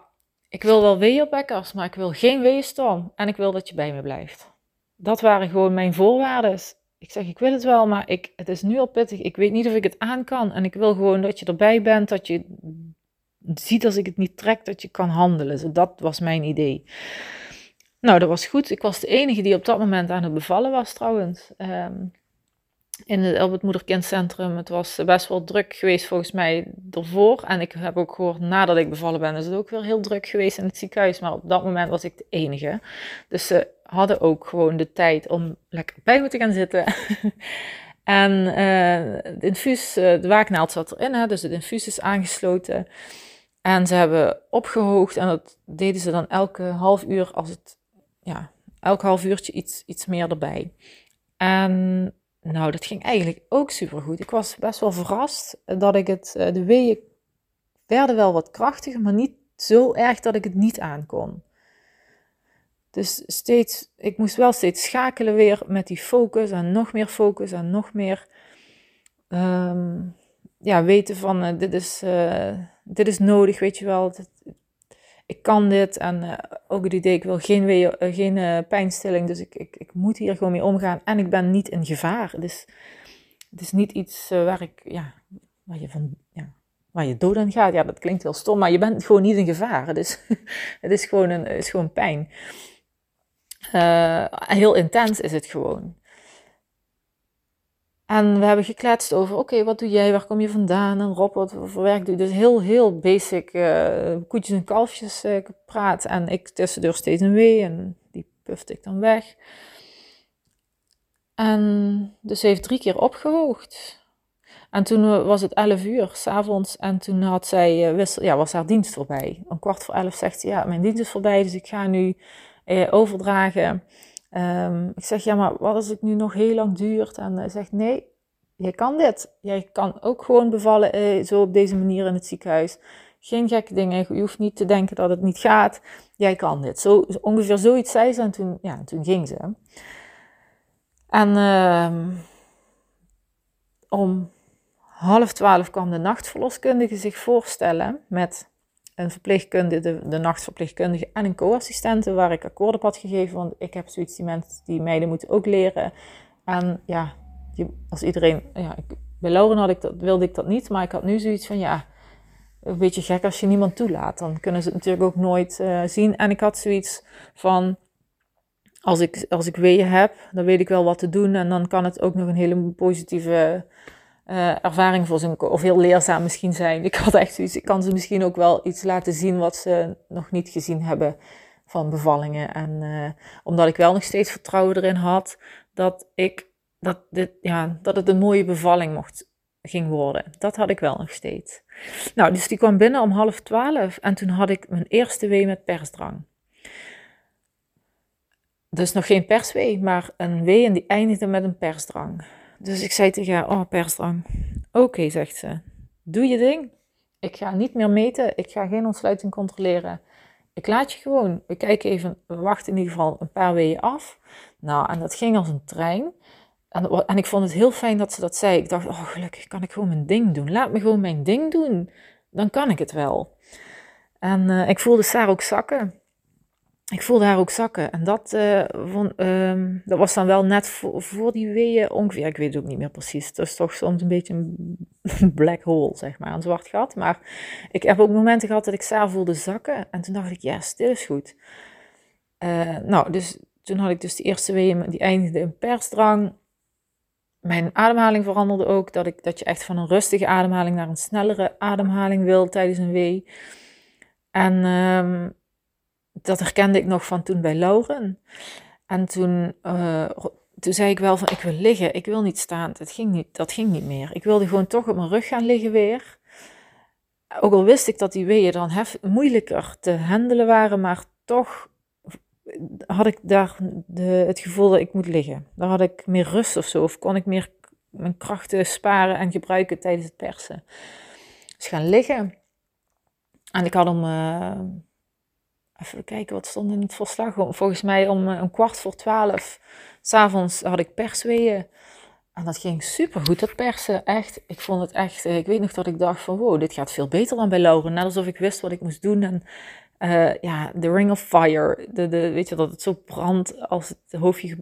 ik wil wel weeënopwekkers, maar ik wil geen weeënstorm en ik wil dat je bij me blijft. Dat waren gewoon mijn voorwaarden. Ik zeg, ik wil het wel, maar ik, het is nu al pittig. Ik weet niet of ik het aan kan. En ik wil gewoon dat je erbij bent, dat je ziet als ik het niet trek, dat je kan handelen. Dat was mijn idee. Nou, dat was goed. Ik was de enige die op dat moment aan het bevallen was trouwens. Um, in het, op het moederkindcentrum. Het was best wel druk geweest volgens mij ervoor. En ik heb ook gehoord, nadat ik bevallen ben, is het ook weer heel druk geweest in het ziekenhuis. Maar op dat moment was ik de enige. Dus ze hadden ook gewoon de tijd om lekker bij me te gaan zitten. [LAUGHS] en uh, het infuus, uh, de waaknaald zat erin, hè, dus het infuus is aangesloten. En ze hebben opgehoogd en dat deden ze dan elke half uur als het, ja, elk half uurtje iets, iets meer erbij. En nou, dat ging eigenlijk ook super goed. Ik was best wel verrast dat ik het, eh, de weeën werden wel wat krachtiger, maar niet zo erg dat ik het niet aankon. Dus steeds, ik moest wel steeds schakelen weer met die focus en nog meer focus en nog meer ehm, ja, weten van uh, dit, is, uh, dit is nodig, weet je wel. ik kan dit en uh, ook het idee, ik wil geen, geen pijnstilling, dus ik, ik, ik moet hier gewoon mee omgaan en ik ben niet in gevaar. Dus het is niet iets waar ik, ja, waar je van, ja, waar je dood aan gaat. Ja, dat klinkt heel stom, maar je bent gewoon niet in gevaar. Dus [LAUGHS] het is gewoon, een, het is gewoon pijn. Uh, heel intens is het gewoon. En we hebben gekletst over, oké, wat doe jij, waar kom je vandaan? En Rob, wat voor werk je? Dus heel, heel basic uh, koetjes en kalfjes uh. En ik tussendoor steeds een wee en die pufte ik dan weg. En dus heeft drie keer opgehoogd. En toen was het 11 uur s'avonds en toen had zij, ja, was haar dienst voorbij. Om kwart voor elf zegt ze, ja, mijn dienst is voorbij, dus ik ga nu eh, overdragen. Um, ik zeg, ja, maar wat als het nu nog heel lang duurt? En hij zegt, nee, jij kan dit. Jij kan ook gewoon bevallen eh, zo op deze manier in het ziekenhuis. Geen gekke dingen. Je hoeft niet te denken dat het niet gaat. Jij kan dit. Zo, ongeveer zoiets zei ze en toen, ja, toen ging ze. En um, om half twaalf kwam de nachtverloskundige zich voorstellen met een verpleegkundige, de, de nachtverpleegkundige en een co-assistente waar ik akkoord op had gegeven. Want ik heb zoiets, die mensen, die meiden moeten ook leren. En ja, als iedereen, ja, ik, bij Lauren had ik dat, wilde ik dat niet, maar ik had nu zoiets van, ja, een beetje gek als je niemand toelaat. Dan kunnen ze het natuurlijk ook nooit uh, zien. En ik had zoiets van, als ik, als ik weeën heb, dan weet ik wel wat te doen. En dan kan het ook nog een hele positieve uh, ervaring voor ze, of heel leerzaam misschien zijn. Ik had echt zoiets, ik kan ze misschien ook wel iets laten zien wat ze nog niet gezien hebben van bevallingen. En uh, omdat ik wel nog steeds vertrouwen erin had dat ik, dat dit, ja, dat het een mooie bevalling mocht, ging worden. Dat had ik wel nog steeds. Nou, dus die kwam binnen om half twaalf en toen had ik mijn eerste wee met persdrang. Dus nog geen perswee, maar een wee en die eindigde met een persdrang. Dus ik zei tegen haar, oh persdrang. Oké, zegt ze. Doe je ding. Ik ga niet meer meten. Ik ga geen ontsluiting controleren. Ik laat je gewoon. We kijken even, we wachten in ieder geval een paar weken af. Nou, en dat ging als een trein. En, en ik vond het heel fijn dat ze dat zei. Ik dacht, oh gelukkig kan ik gewoon mijn ding doen. Laat me gewoon mijn ding doen. Dan kan ik het wel. En uh, ik voelde Sarah ook zakken ik voelde haar ook zakken. En dat, uh, um, dat was dan wel net voor, die weeën ongeveer. Ik weet het ook niet meer precies. Het is toch soms een beetje een [LAUGHS] black hole, zeg maar, een zwart gat. Maar ik heb ook momenten gehad dat ik Sarah voelde zakken. En toen dacht ik, yes, dit is goed. Uh, nou, dus toen had ik dus de eerste weeën, die eindigde in persdrang. Mijn ademhaling veranderde ook. Dat, ik, dat je echt van een rustige ademhaling naar een snellere ademhaling wil tijdens een wee. En... Um, dat herkende ik nog van toen bij Lauren. En toen, uh, toen zei ik wel van, ik wil liggen, ik wil niet staan. Dat ging niet, dat ging niet meer. Ik wilde gewoon toch op mijn rug gaan liggen weer. Ook al wist ik dat die weeën dan hef, moeilijker te handelen waren, maar toch had ik daar de, het gevoel dat ik moet liggen. Daar had ik meer rust of zo, of kon ik meer mijn krachten sparen en gebruiken tijdens het persen. Dus gaan liggen. En ik had. Uh, Even kijken, wat stond in het verslag? Volgens mij om eh, een kwart voor twaalf s'avonds had ik persweeën. En dat ging super goed, dat persen. Echt, ik vond het echt... Eh, ik weet nog dat ik dacht van, wow, dit gaat veel beter dan bij Lauren. Net alsof ik wist wat ik moest doen. En uh, ja, de ring of fire. De, de, weet je, dat het zo brandt als, het hoofdje,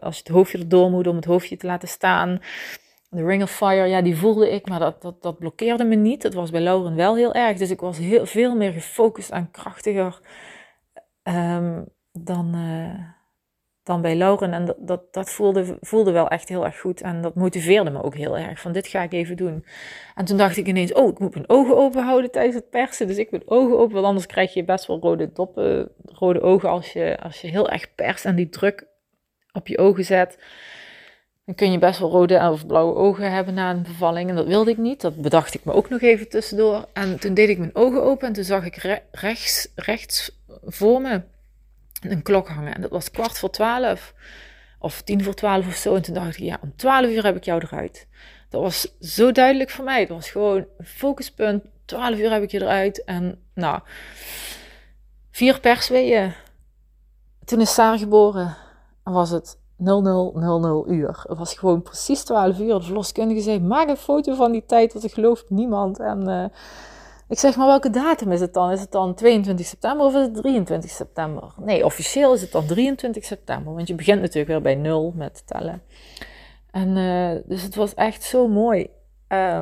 als je het hoofdje erdoor moet om het hoofdje te laten staan. De ring of fire, ja, die voelde ik, maar dat, dat, dat blokkeerde me niet. Dat was bij Lauren wel heel erg. Dus ik was heel, veel meer gefocust en krachtiger um, dan, uh, dan bij Lauren. En dat, dat, voelde, voelde wel echt heel erg goed. En dat motiveerde me ook heel erg. Van dit ga ik even doen. En toen dacht ik ineens, oh, ik moet mijn ogen open houden tijdens het persen. Dus ik moet ogen open, want anders krijg je best wel rode doppen, rode ogen als je, als je heel erg perst en die druk op je ogen zet. Dan kun je best wel rode of blauwe ogen hebben na een bevalling. En dat wilde ik niet. Dat bedacht ik me ook nog even tussendoor. En toen deed ik mijn ogen open en toen zag ik rechts, rechts voor me een klok hangen. En dat was kwart voor twaalf. Of tien voor twaalf of zo. En toen dacht ik, ja, om twaalf uur heb ik jou eruit. Dat was zo duidelijk voor mij. Het was gewoon een focuspunt. Twaalf uur heb ik je eruit. En nou, vier persweeën. Toen is Saar geboren. En was het 0000 uur. Het was gewoon precies 12 uur. De verloskundige zei, maak een foto van die tijd, want ik geloof niemand. En uh, ik zeg, maar welke datum is het dan? Is het dan 22 september of is het 23 september? Nee, officieel is het dan 23 september, want je begint natuurlijk weer bij nul met tellen. En uh, dus het was echt zo mooi. Uh,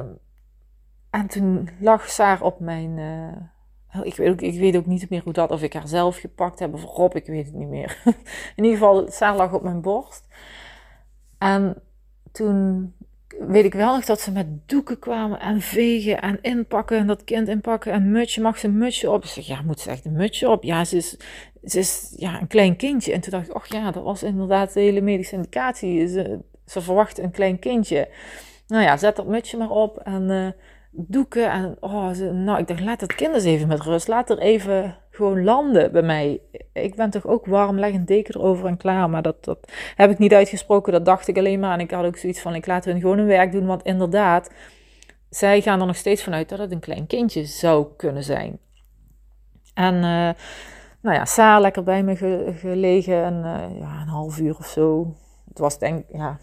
en toen lag Saar op mijn... Uh, ik, weet ook, ik weet ook niet meer hoe dat, of ik haar zelf gepakt heb of Rob, ik weet het niet meer. [LAUGHS] In ieder geval, Saar lag op mijn borst. En toen weet ik wel nog dat ze met doeken kwamen en vegen en inpakken en dat kind inpakken en mutsje, mag ze een mutsje op? Ik zeg, ja, moet ze echt een mutsje op? Ja, ze is, ze is ja, een klein kindje. En toen dacht ik, oh ja, dat was inderdaad de hele medische indicatie. Ze, ze verwacht een klein kindje. Nou ja, zet dat mutsje maar op en uh, doeken. En oh, nou, ik dacht, laat dat kind eens even met rust. Laat er even gewoon landen bij mij. Ik ben toch ook warm, leg een deken erover en klaar. Maar dat, dat heb ik niet uitgesproken, dat dacht ik alleen maar. En ik had ook zoiets van, ik laat hun gewoon hun werk doen. Want inderdaad, zij gaan er nog steeds vanuit dat het een klein kindje zou kunnen zijn. En uh, nou ja, Saar lekker bij me gelegen en uh, ja, een half uur of zo. Het was denk ja,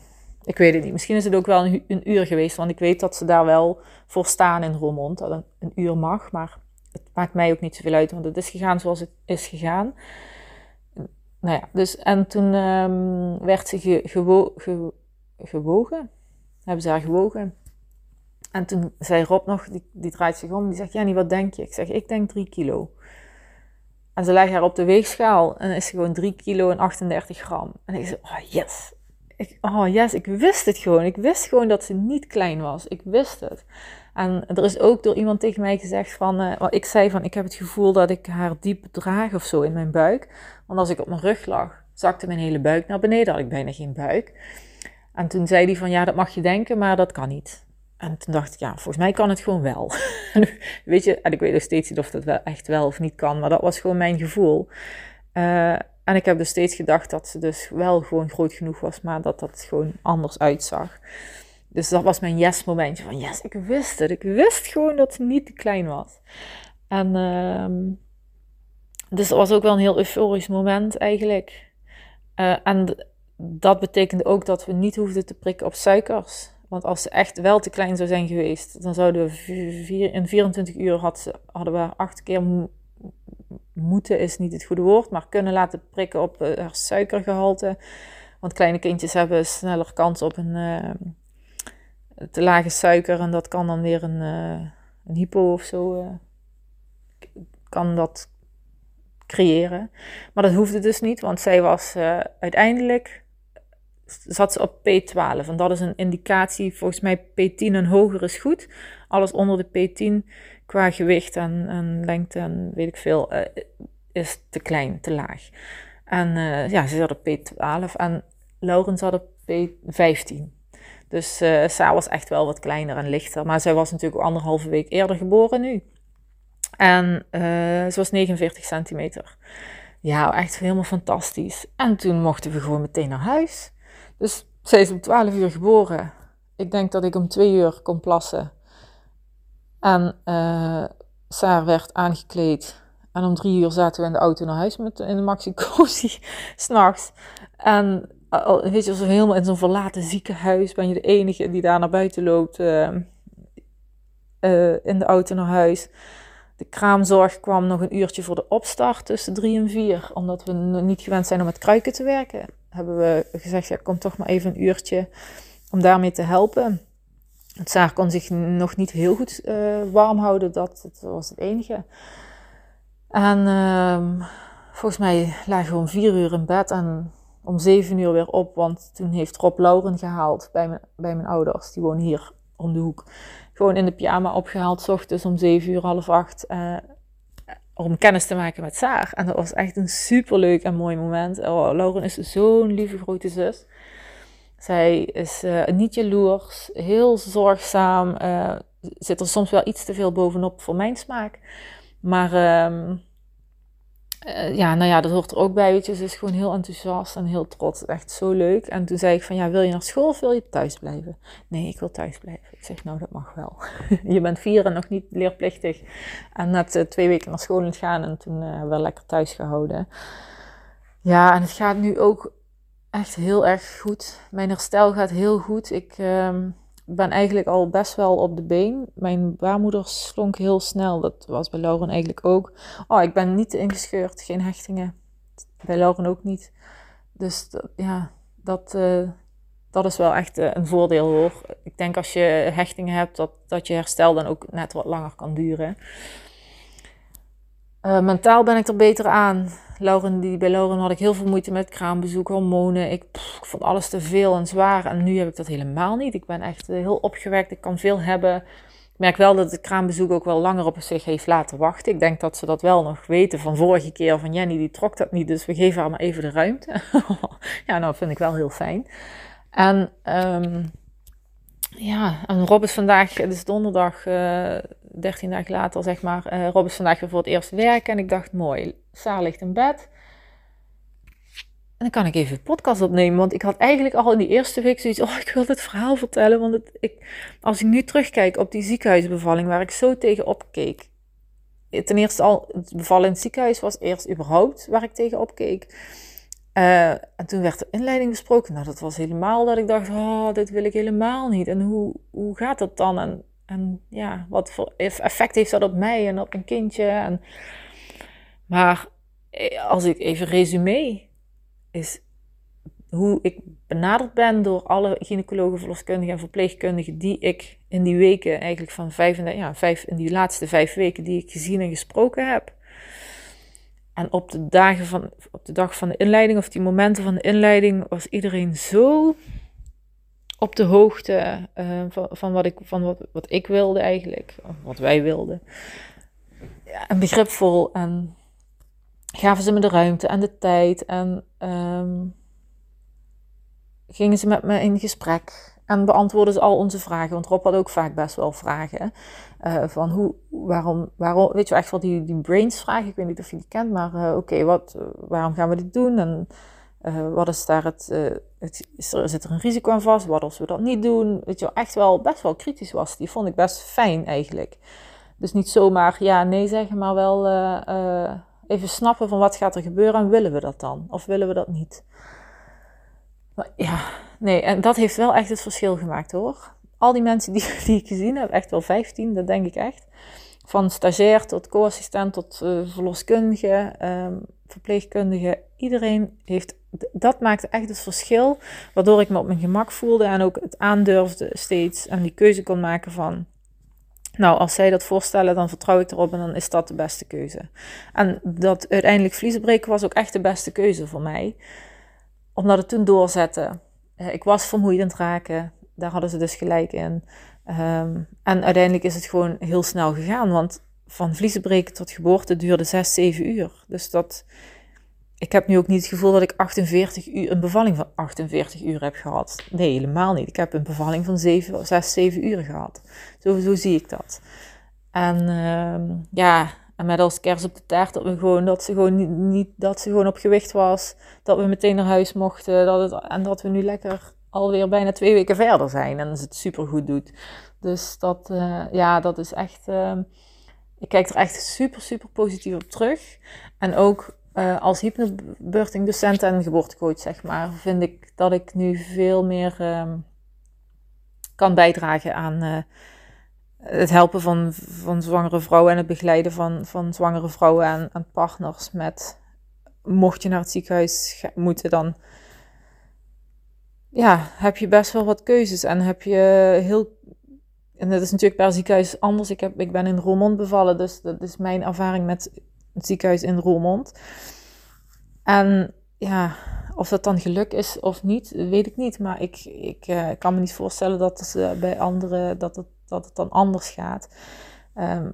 ik weet het niet. Misschien is het ook wel een, uur geweest, want ik weet dat ze daar wel voor staan in Roermond. Dat een, uur mag, maar het maakt mij ook niet zoveel uit, want het is gegaan zoals het is gegaan. Nou ja, dus en toen um, werd ze ge, gewo, ge, gewogen. Hebben ze haar gewogen. En toen zei Rob nog, die, die draait zich om, die zegt, Jenny, wat denk je? Ik zeg, ik denk 3 kilo. En ze leggen haar op de weegschaal en is ze gewoon 3 kilo en 38 gram. En ik zei, oh yes. Ik, oh yes, ik wist het gewoon. Ik wist gewoon dat ze niet klein was. Ik wist het. En er is ook door iemand tegen mij gezegd van, uh, ik zei van, ik heb het gevoel dat ik haar diep draag of zo in mijn buik. Want als ik op mijn rug lag, zakte mijn hele buik naar beneden, had ik bijna geen buik. En toen zei hij van, ja, dat mag je denken, maar dat kan niet. En toen dacht ik, ja, volgens mij kan het gewoon wel. [LAUGHS] weet je, en ik weet nog steeds niet of dat wel echt wel of niet kan, maar dat was gewoon mijn gevoel. Uh, en ik heb dus steeds gedacht dat ze dus wel gewoon groot genoeg was, maar dat dat gewoon anders uitzag. Dus dat was mijn yes momentje van yes, ik wist het. Ik wist gewoon dat ze niet te klein was. En uh, dus dat was ook wel een heel euforisch moment eigenlijk. Uh, en dat betekende ook dat we niet hoefden te prikken op suikers. Want als ze echt wel te klein zou zijn geweest, dan zouden we in 24 uur hadden we acht keer moeten is niet het goede woord, maar kunnen laten prikken op uh, suikergehalte. Want kleine kindjes hebben sneller kans op een uh, te lage suiker en dat kan dan weer een, uh, een hypo of zo kan dat creëren. Maar dat hoefde dus niet, want zij was uiteindelijk zat ze op P12 en dat is een indicatie, volgens mij P10 en hoger is goed. Alles onder de P10 qua gewicht en, en lengte en weet ik veel, uh, is te klein, te laag. En uh, ja, ze zat op P12 en Lauren zat op P15. Dus uh, Sa was echt wel wat kleiner en lichter. Maar zij was natuurlijk anderhalve week eerder geboren nu. En ze was 49 centimeter. Ja, echt helemaal fantastisch. En toen mochten we gewoon meteen naar huis. Dus zij is om 12 uur geboren. Ik denk dat ik om 2 uur kon plassen. En uh, Saar werd aangekleed. En om drie uur zaten we in de auto naar huis met, in de maxi cozy, [LAUGHS] s'nachts. En uh, weet je, helemaal in zo'n verlaten ziekenhuis ben je de enige die daar naar buiten loopt. Uh, in de auto naar huis. De kraamzorg kwam nog een uurtje voor de opstart tussen drie en vier. Omdat we niet gewend zijn om met kruiken te werken. Hebben we gezegd, ja, kom toch maar even een uurtje om daarmee te helpen. Het zaag kon zich nog niet heel goed uh, warm houden, dat, was het enige. En uh, volgens mij lagen we om vier uur in bed en om zeven uur weer op, want toen heeft Rob Lauren gehaald bij mijn, ouders. Die wonen hier om de hoek. Gewoon in de pyjama opgehaald, s ochtends om zeven uur, half acht. Uh, om kennis te maken met Saar. En dat was echt een superleuk en mooi moment. Oh, Lauren is zo'n lieve grote zus. Zij is uh, niet jaloers, heel zorgzaam. Uh, zit er soms wel iets te veel bovenop voor mijn smaak. Maar um, uh, ja, nou ja, dat hoort er ook bij. Weet je, ze is gewoon heel enthousiast en heel trots. Echt zo leuk. En toen zei ik van, ja, wil je naar school of wil je thuis blijven? Nee, ik wil thuis blijven. Ik zeg, nou, dat mag wel. [LAUGHS] je bent vier en nog niet leerplichtig. En net twee weken naar school gaan en toen wel lekker thuis gehouden. Ja, en het gaat nu ook echt heel erg goed. Mijn herstel gaat heel goed. Ik... Um, ben eigenlijk al best wel op de been. Mijn baarmoeder slonk heel snel. Dat was bij Lauren eigenlijk ook. Oh, ik ben niet ingescheurd. Geen hechtingen. Bij Lauren ook niet. Dus ja, dat, uh, dat is wel echt uh, een voordeel hoor. Ik denk als je hechtingen hebt, dat, dat je herstel dan ook net wat langer kan duren. Uh, mentaal ben ik er beter aan. Lauren, die, bij Lauren had ik heel veel moeite met kraambezoek, hormonen. Ik, vond alles te veel en zwaar. En nu heb ik dat helemaal niet. Ik ben echt heel opgewekt. Ik kan veel hebben. Ik merk wel dat het kraambezoek ook wel langer op zich heeft laten wachten. Ik denk dat ze dat wel nog weten van vorige keer. Van Jenny, die trok dat niet. Dus we geven haar maar even de ruimte. [LAUGHS] ja, nou vind ik wel heel fijn. En um, ja, en Rob is vandaag, het is donderdag, uh, 13 dagen later zeg maar. Uh, Rob is vandaag weer voor het eerst werken. En ik dacht, mooi, Saar ligt in bed. En dan kan ik even een podcast opnemen. Want ik had eigenlijk al in die eerste week zoiets. Oh, ik wil dit verhaal vertellen. Want het, ik, als ik nu terugkijk op die ziekenhuisbevalling waar ik zo tegen opkeek. Ten eerste al, het bevallen in het ziekenhuis was eerst überhaupt waar ik tegen opkeek. Uh, en toen werd de inleiding besproken. Nou, dat was helemaal dat ik dacht, oh, dit wil ik helemaal niet. En hoe, hoe gaat dat dan? En, en ja, wat voor effect heeft dat op mij en op een kindje? En, maar eh, als ik even resume, is hoe ik benaderd ben door alle gynaecologen, verloskundigen en verpleegkundigen die ik in die weken, eigenlijk van vijf, ja, vijf, in die laatste vijf weken die ik gezien en gesproken heb. En op de, dagen van, op de dag van de inleiding, of die momenten van de inleiding, was iedereen zo op de hoogte uh, van, wat, ik, van wat, wat ik wilde eigenlijk, wat wij wilden. Ja, en begripvol en gaven ze me de ruimte en de tijd en um, gingen ze met me in gesprek en beantwoorden ze al onze vragen. Want Rob had ook vaak best wel vragen. Uh, van hoe, waarom, waarom, weet je echt wel die, die brains vragen. Ik weet niet of je die kent, maar uh, oké, wat, waarom gaan we dit doen? En uh, wat is daar het, het is er, zit er een risico aan vast? Wat als we dat niet doen? Weet je wel, echt wel best wel kritisch was. Die vond ik best fijn eigenlijk. Dus niet zomaar ja, nee zeggen, maar wel even snappen van wat gaat er gebeuren en willen we dat dan? Of willen we dat niet? Maar ja, nee, en dat heeft wel echt het verschil gemaakt hoor. Al die mensen [LAUGHS] die, ik gezien heb, echt wel 15, dat denk ik echt. Van stagiair tot co-assistent tot uh, verloskundige, um, verpleegkundige. Iedereen heeft, dat maakte echt het verschil. Waardoor ik me op mijn gemak voelde en ook het aandurfde steeds. En die keuze kon maken van, nou, als zij dat voorstellen, dan vertrouw ik erop en dan is dat de beste keuze. En dat uiteindelijk vliezenbreken was ook echt de beste keuze voor mij. Omdat het toen doorzette. Uh, ik was vermoeid raken. Daar hadden ze dus gelijk in. Um, en uiteindelijk is het gewoon heel snel gegaan. Want van vliezenbreken tot geboorte duurde 6, 7 uur. Dus dat. Ik heb nu ook niet het gevoel dat ik 48 uur, een bevalling van 48 uur heb gehad. Nee, helemaal niet. Ik heb een bevalling van 7, 6, 7 uur gehad. Zo, zie ik dat. En uh, ja, en met als kers op de taart dat we gewoon dat ze gewoon niet, dat ze gewoon op gewicht was, dat we meteen naar huis mochten, dat het, en dat we nu lekker alweer bijna twee weken verder zijn en het super goed doet. Dus dat, uh, ja, dat is echt. Uh, ik kijk er echt super, super positief op terug. En ook uh, als hypnobirthing docent en geboortecoach, zeg maar, vind ik dat ik nu veel meer um, kan bijdragen aan uh, het helpen van, van zwangere vrouwen en het begeleiden van, van zwangere vrouwen en, en partners met, mocht je naar het ziekenhuis moeten, dan ja, heb je best wel wat keuzes en heb je heel en dat is natuurlijk per ziekenhuis anders. Ik, heb, ik ben in Roermond bevallen, dus dat is mijn ervaring met het ziekenhuis in Roermond. En ja, of dat dan geluk is of niet, weet ik niet. Maar ik, ik uh, kan me niet voorstellen dat het uh, bij anderen dat het, dat het dan anders gaat. Um,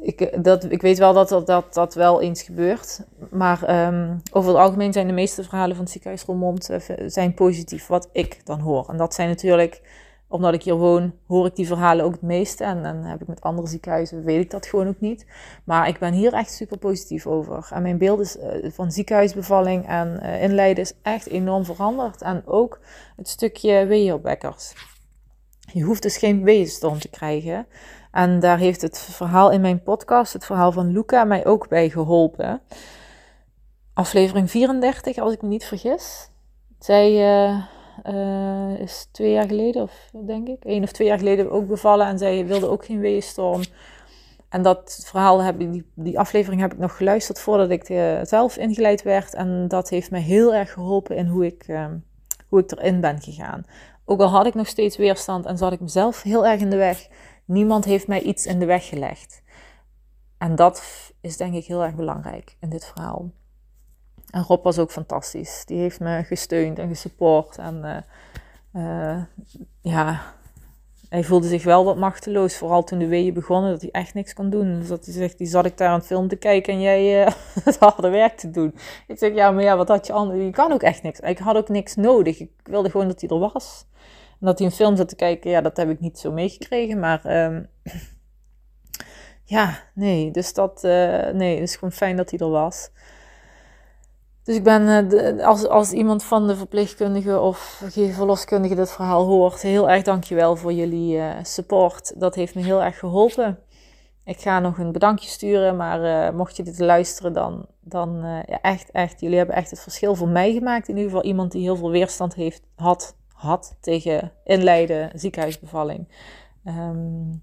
ik, dat, ik weet wel dat dat, dat wel eens gebeurt. Maar um, over het algemeen zijn de meeste verhalen van het ziekenhuis Roermond uh, zijn positief, wat ik dan hoor. En dat zijn natuurlijk omdat ik hier woon, hoor ik die verhalen ook het meeste. En dan heb ik met andere ziekenhuizen, weet ik dat gewoon ook niet. Maar ik ben hier echt super positief over. En mijn beeld is, uh, van ziekenhuisbevalling en uh, inleiden is echt enorm veranderd. En ook het stukje weeënbekkers. Je hoeft dus geen weeënstorm te krijgen. En daar heeft het verhaal in mijn podcast, het verhaal van Luca, mij ook bij geholpen. Aflevering 34, als ik me niet vergis. Zij uh, is twee jaar geleden, of denk ik, één of twee jaar geleden ook bevallen. En zij wilde ook geen weeënstorm. En dat verhaal, heb die, die aflevering heb ik nog geluisterd voordat ik uh, zelf ingeleid werd. En dat heeft mij heel erg geholpen in hoe ik, hoe ik erin ben gegaan. Ook al had ik nog steeds weerstand en zat ik mezelf heel erg in de weg. Niemand heeft mij iets in de weg gelegd. En dat is denk ik heel erg belangrijk in dit verhaal. En Rob was ook fantastisch. Die heeft me gesteund en gesupport. En uh, uh, ja, hij voelde zich wel wat machteloos. Vooral toen de weeën begonnen, dat hij echt niks kon doen. Dus dat hij zegt, die zat ik daar aan het film te kijken en jij uh, het harde werk te doen. Ik zeg, ja, maar ja, wat had je anders? Je kan ook echt niks. Ik had ook niks nodig. Ik wilde gewoon dat hij er was. En dat hij een film zat te kijken, ja, dat heb ik niet zo meegekregen. Maar um, ja, nee. Dus dat, nee, het is gewoon fijn dat hij er was. Dus ik ben, uh, als, als iemand van de verpleegkundige of verloskundige dit verhaal hoort, heel erg dankjewel voor jullie uh, support. Dat heeft me heel erg geholpen. Ik ga nog een bedankje sturen, maar mocht je dit luisteren, dan, dan ja, echt, echt, jullie hebben echt het verschil voor mij gemaakt. In ieder geval iemand die heel veel weerstand heeft, had, had tegen inleiden, ziekenhuisbevalling. Um,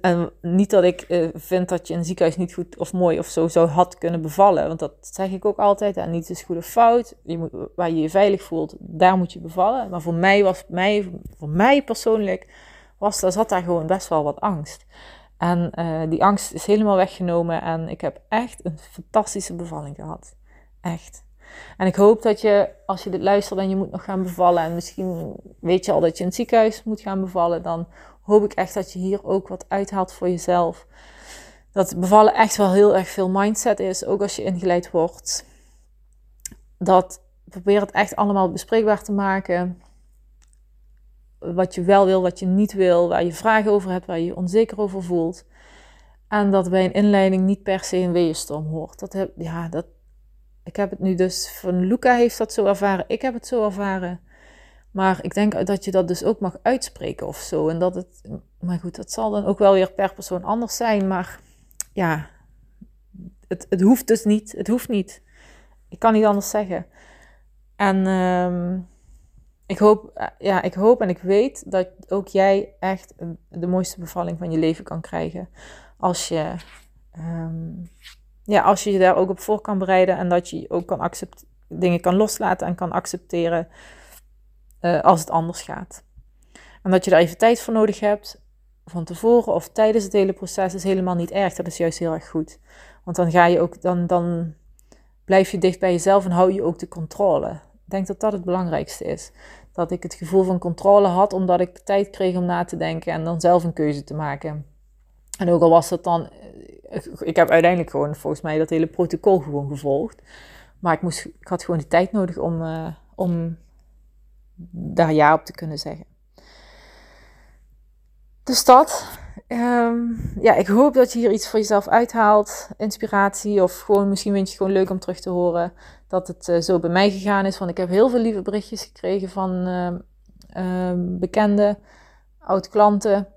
en, niet dat ik uh, vind dat je een ziekenhuis niet goed of mooi of zo zou had kunnen bevallen. Want dat zeg ik ook altijd. En niets is goed of fout. Je moet, waar je je veilig voelt, daar moet je bevallen. Maar voor mij, was, mij, voor mij persoonlijk was, daar zat daar gewoon best wel wat angst. En uh, die angst is helemaal weggenomen. En ik heb echt een fantastische bevalling gehad. Echt. En ik hoop dat je, als je dit luistert en je moet nog gaan bevallen. En misschien weet je al dat je in het ziekenhuis moet gaan bevallen. Dan hoop ik echt dat je hier ook wat uithaalt voor jezelf. Dat bevallen echt wel heel erg veel mindset is, ook als je ingeleid wordt. Dat probeer het echt allemaal bespreekbaar te maken. Wat je wel wil, wat je niet wil, waar je vragen over hebt, waar je je onzeker over voelt. En dat bij een inleiding niet per se een weeënstorm hoort. Dat heb, ja, dat, ik heb het nu dus van Luca heeft dat zo ervaren. Ik heb het zo ervaren. Maar ik denk dat je dat dus ook mag uitspreken of zo. En dat het, maar goed, dat zal dan ook wel weer per persoon anders zijn. Maar ja, het, het hoeft dus niet. Het hoeft niet. Ik kan niet anders zeggen. En um, ik, hoop, ja, ik hoop en ik weet dat ook jij echt de mooiste bevalling van je leven kan krijgen. Als je, um, ja, als je je daar ook op voor kan bereiden. En dat je ook kan accept, dingen kan loslaten en kan accepteren uh, als het anders gaat. En dat je daar even tijd voor nodig hebt, van tevoren of tijdens het hele proces, is helemaal niet erg. Dat is juist heel erg goed. Want dan ga je ook, dan, dan blijf je dicht bij jezelf en hou je ook de controle. Ik denk dat dat het belangrijkste is. Dat ik het gevoel van controle had, omdat ik tijd kreeg om na te denken en dan zelf een keuze te maken. En ook al was dat dan, eh, ik heb uiteindelijk gewoon volgens mij dat hele protocol gewoon gevolgd. Maar ik, moest, ik had gewoon de tijd nodig om, uh, om daar ja op te kunnen zeggen. Dus dat. Um, ja, ik hoop dat je hier iets voor jezelf uithaalt. Inspiratie. Of gewoon misschien vind je het gewoon leuk om terug te horen dat het uh, zo bij mij gegaan is. Want ik heb heel veel lieve berichtjes gekregen van uh, uh, bekende, oud-klanten.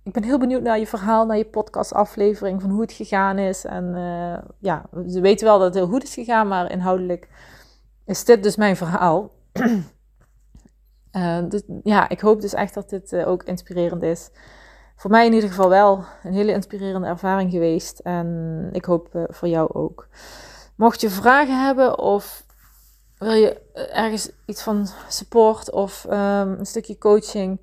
Eh, ik ben heel benieuwd naar je verhaal, naar je podcastaflevering, van hoe het gegaan is. En eh, ja, ze weten wel dat het heel goed is gegaan, maar inhoudelijk is dit dus mijn verhaal. Uh, [CLEARS THROAT] ja, ik hoop dus echt dat dit uh, ook inspirerend is. Voor mij in ieder geval wel een hele inspirerende ervaring geweest. En ik hoop voor jou ook. Mocht je vragen hebben of wil je ergens iets van support of um, een stukje coaching,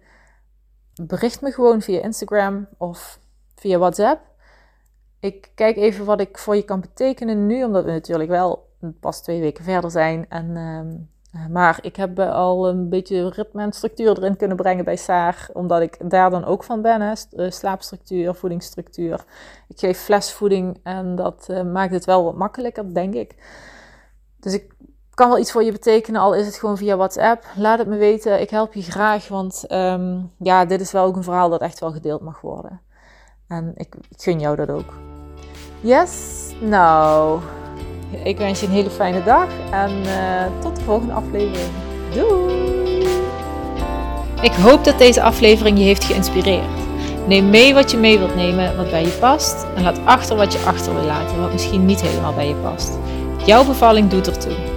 bericht me gewoon via Instagram of via WhatsApp. Ik kijk even wat ik voor je kan betekenen nu, omdat we natuurlijk wel pas twee weken verder zijn. En um, eh, maar ik heb al een beetje ritme en structuur erin kunnen brengen bij Saar, omdat ik daar dan ook van ben. Hè? Eh, slaapstructuur, voedingsstructuur. Ik geef flesvoeding en dat uh, maakt het wel wat makkelijker, denk ik. Dus ik kan wel iets voor je betekenen, al is het gewoon via WhatsApp. Laat het me weten. Ik help je graag, want ehm, ja, dit is wel ook een verhaal dat echt wel gedeeld mag worden. En ik, ik gun jou dat ook. Yes, nou, ik wens je een hele fijne dag en uh, tot de volgende aflevering. Doei! Ik hoop dat deze aflevering je heeft geïnspireerd. Neem mee wat je mee wilt nemen, wat bij je past. En laat achter wat je achter wil laten, wat misschien niet helemaal bij je past. Jouw bevalling doet ertoe.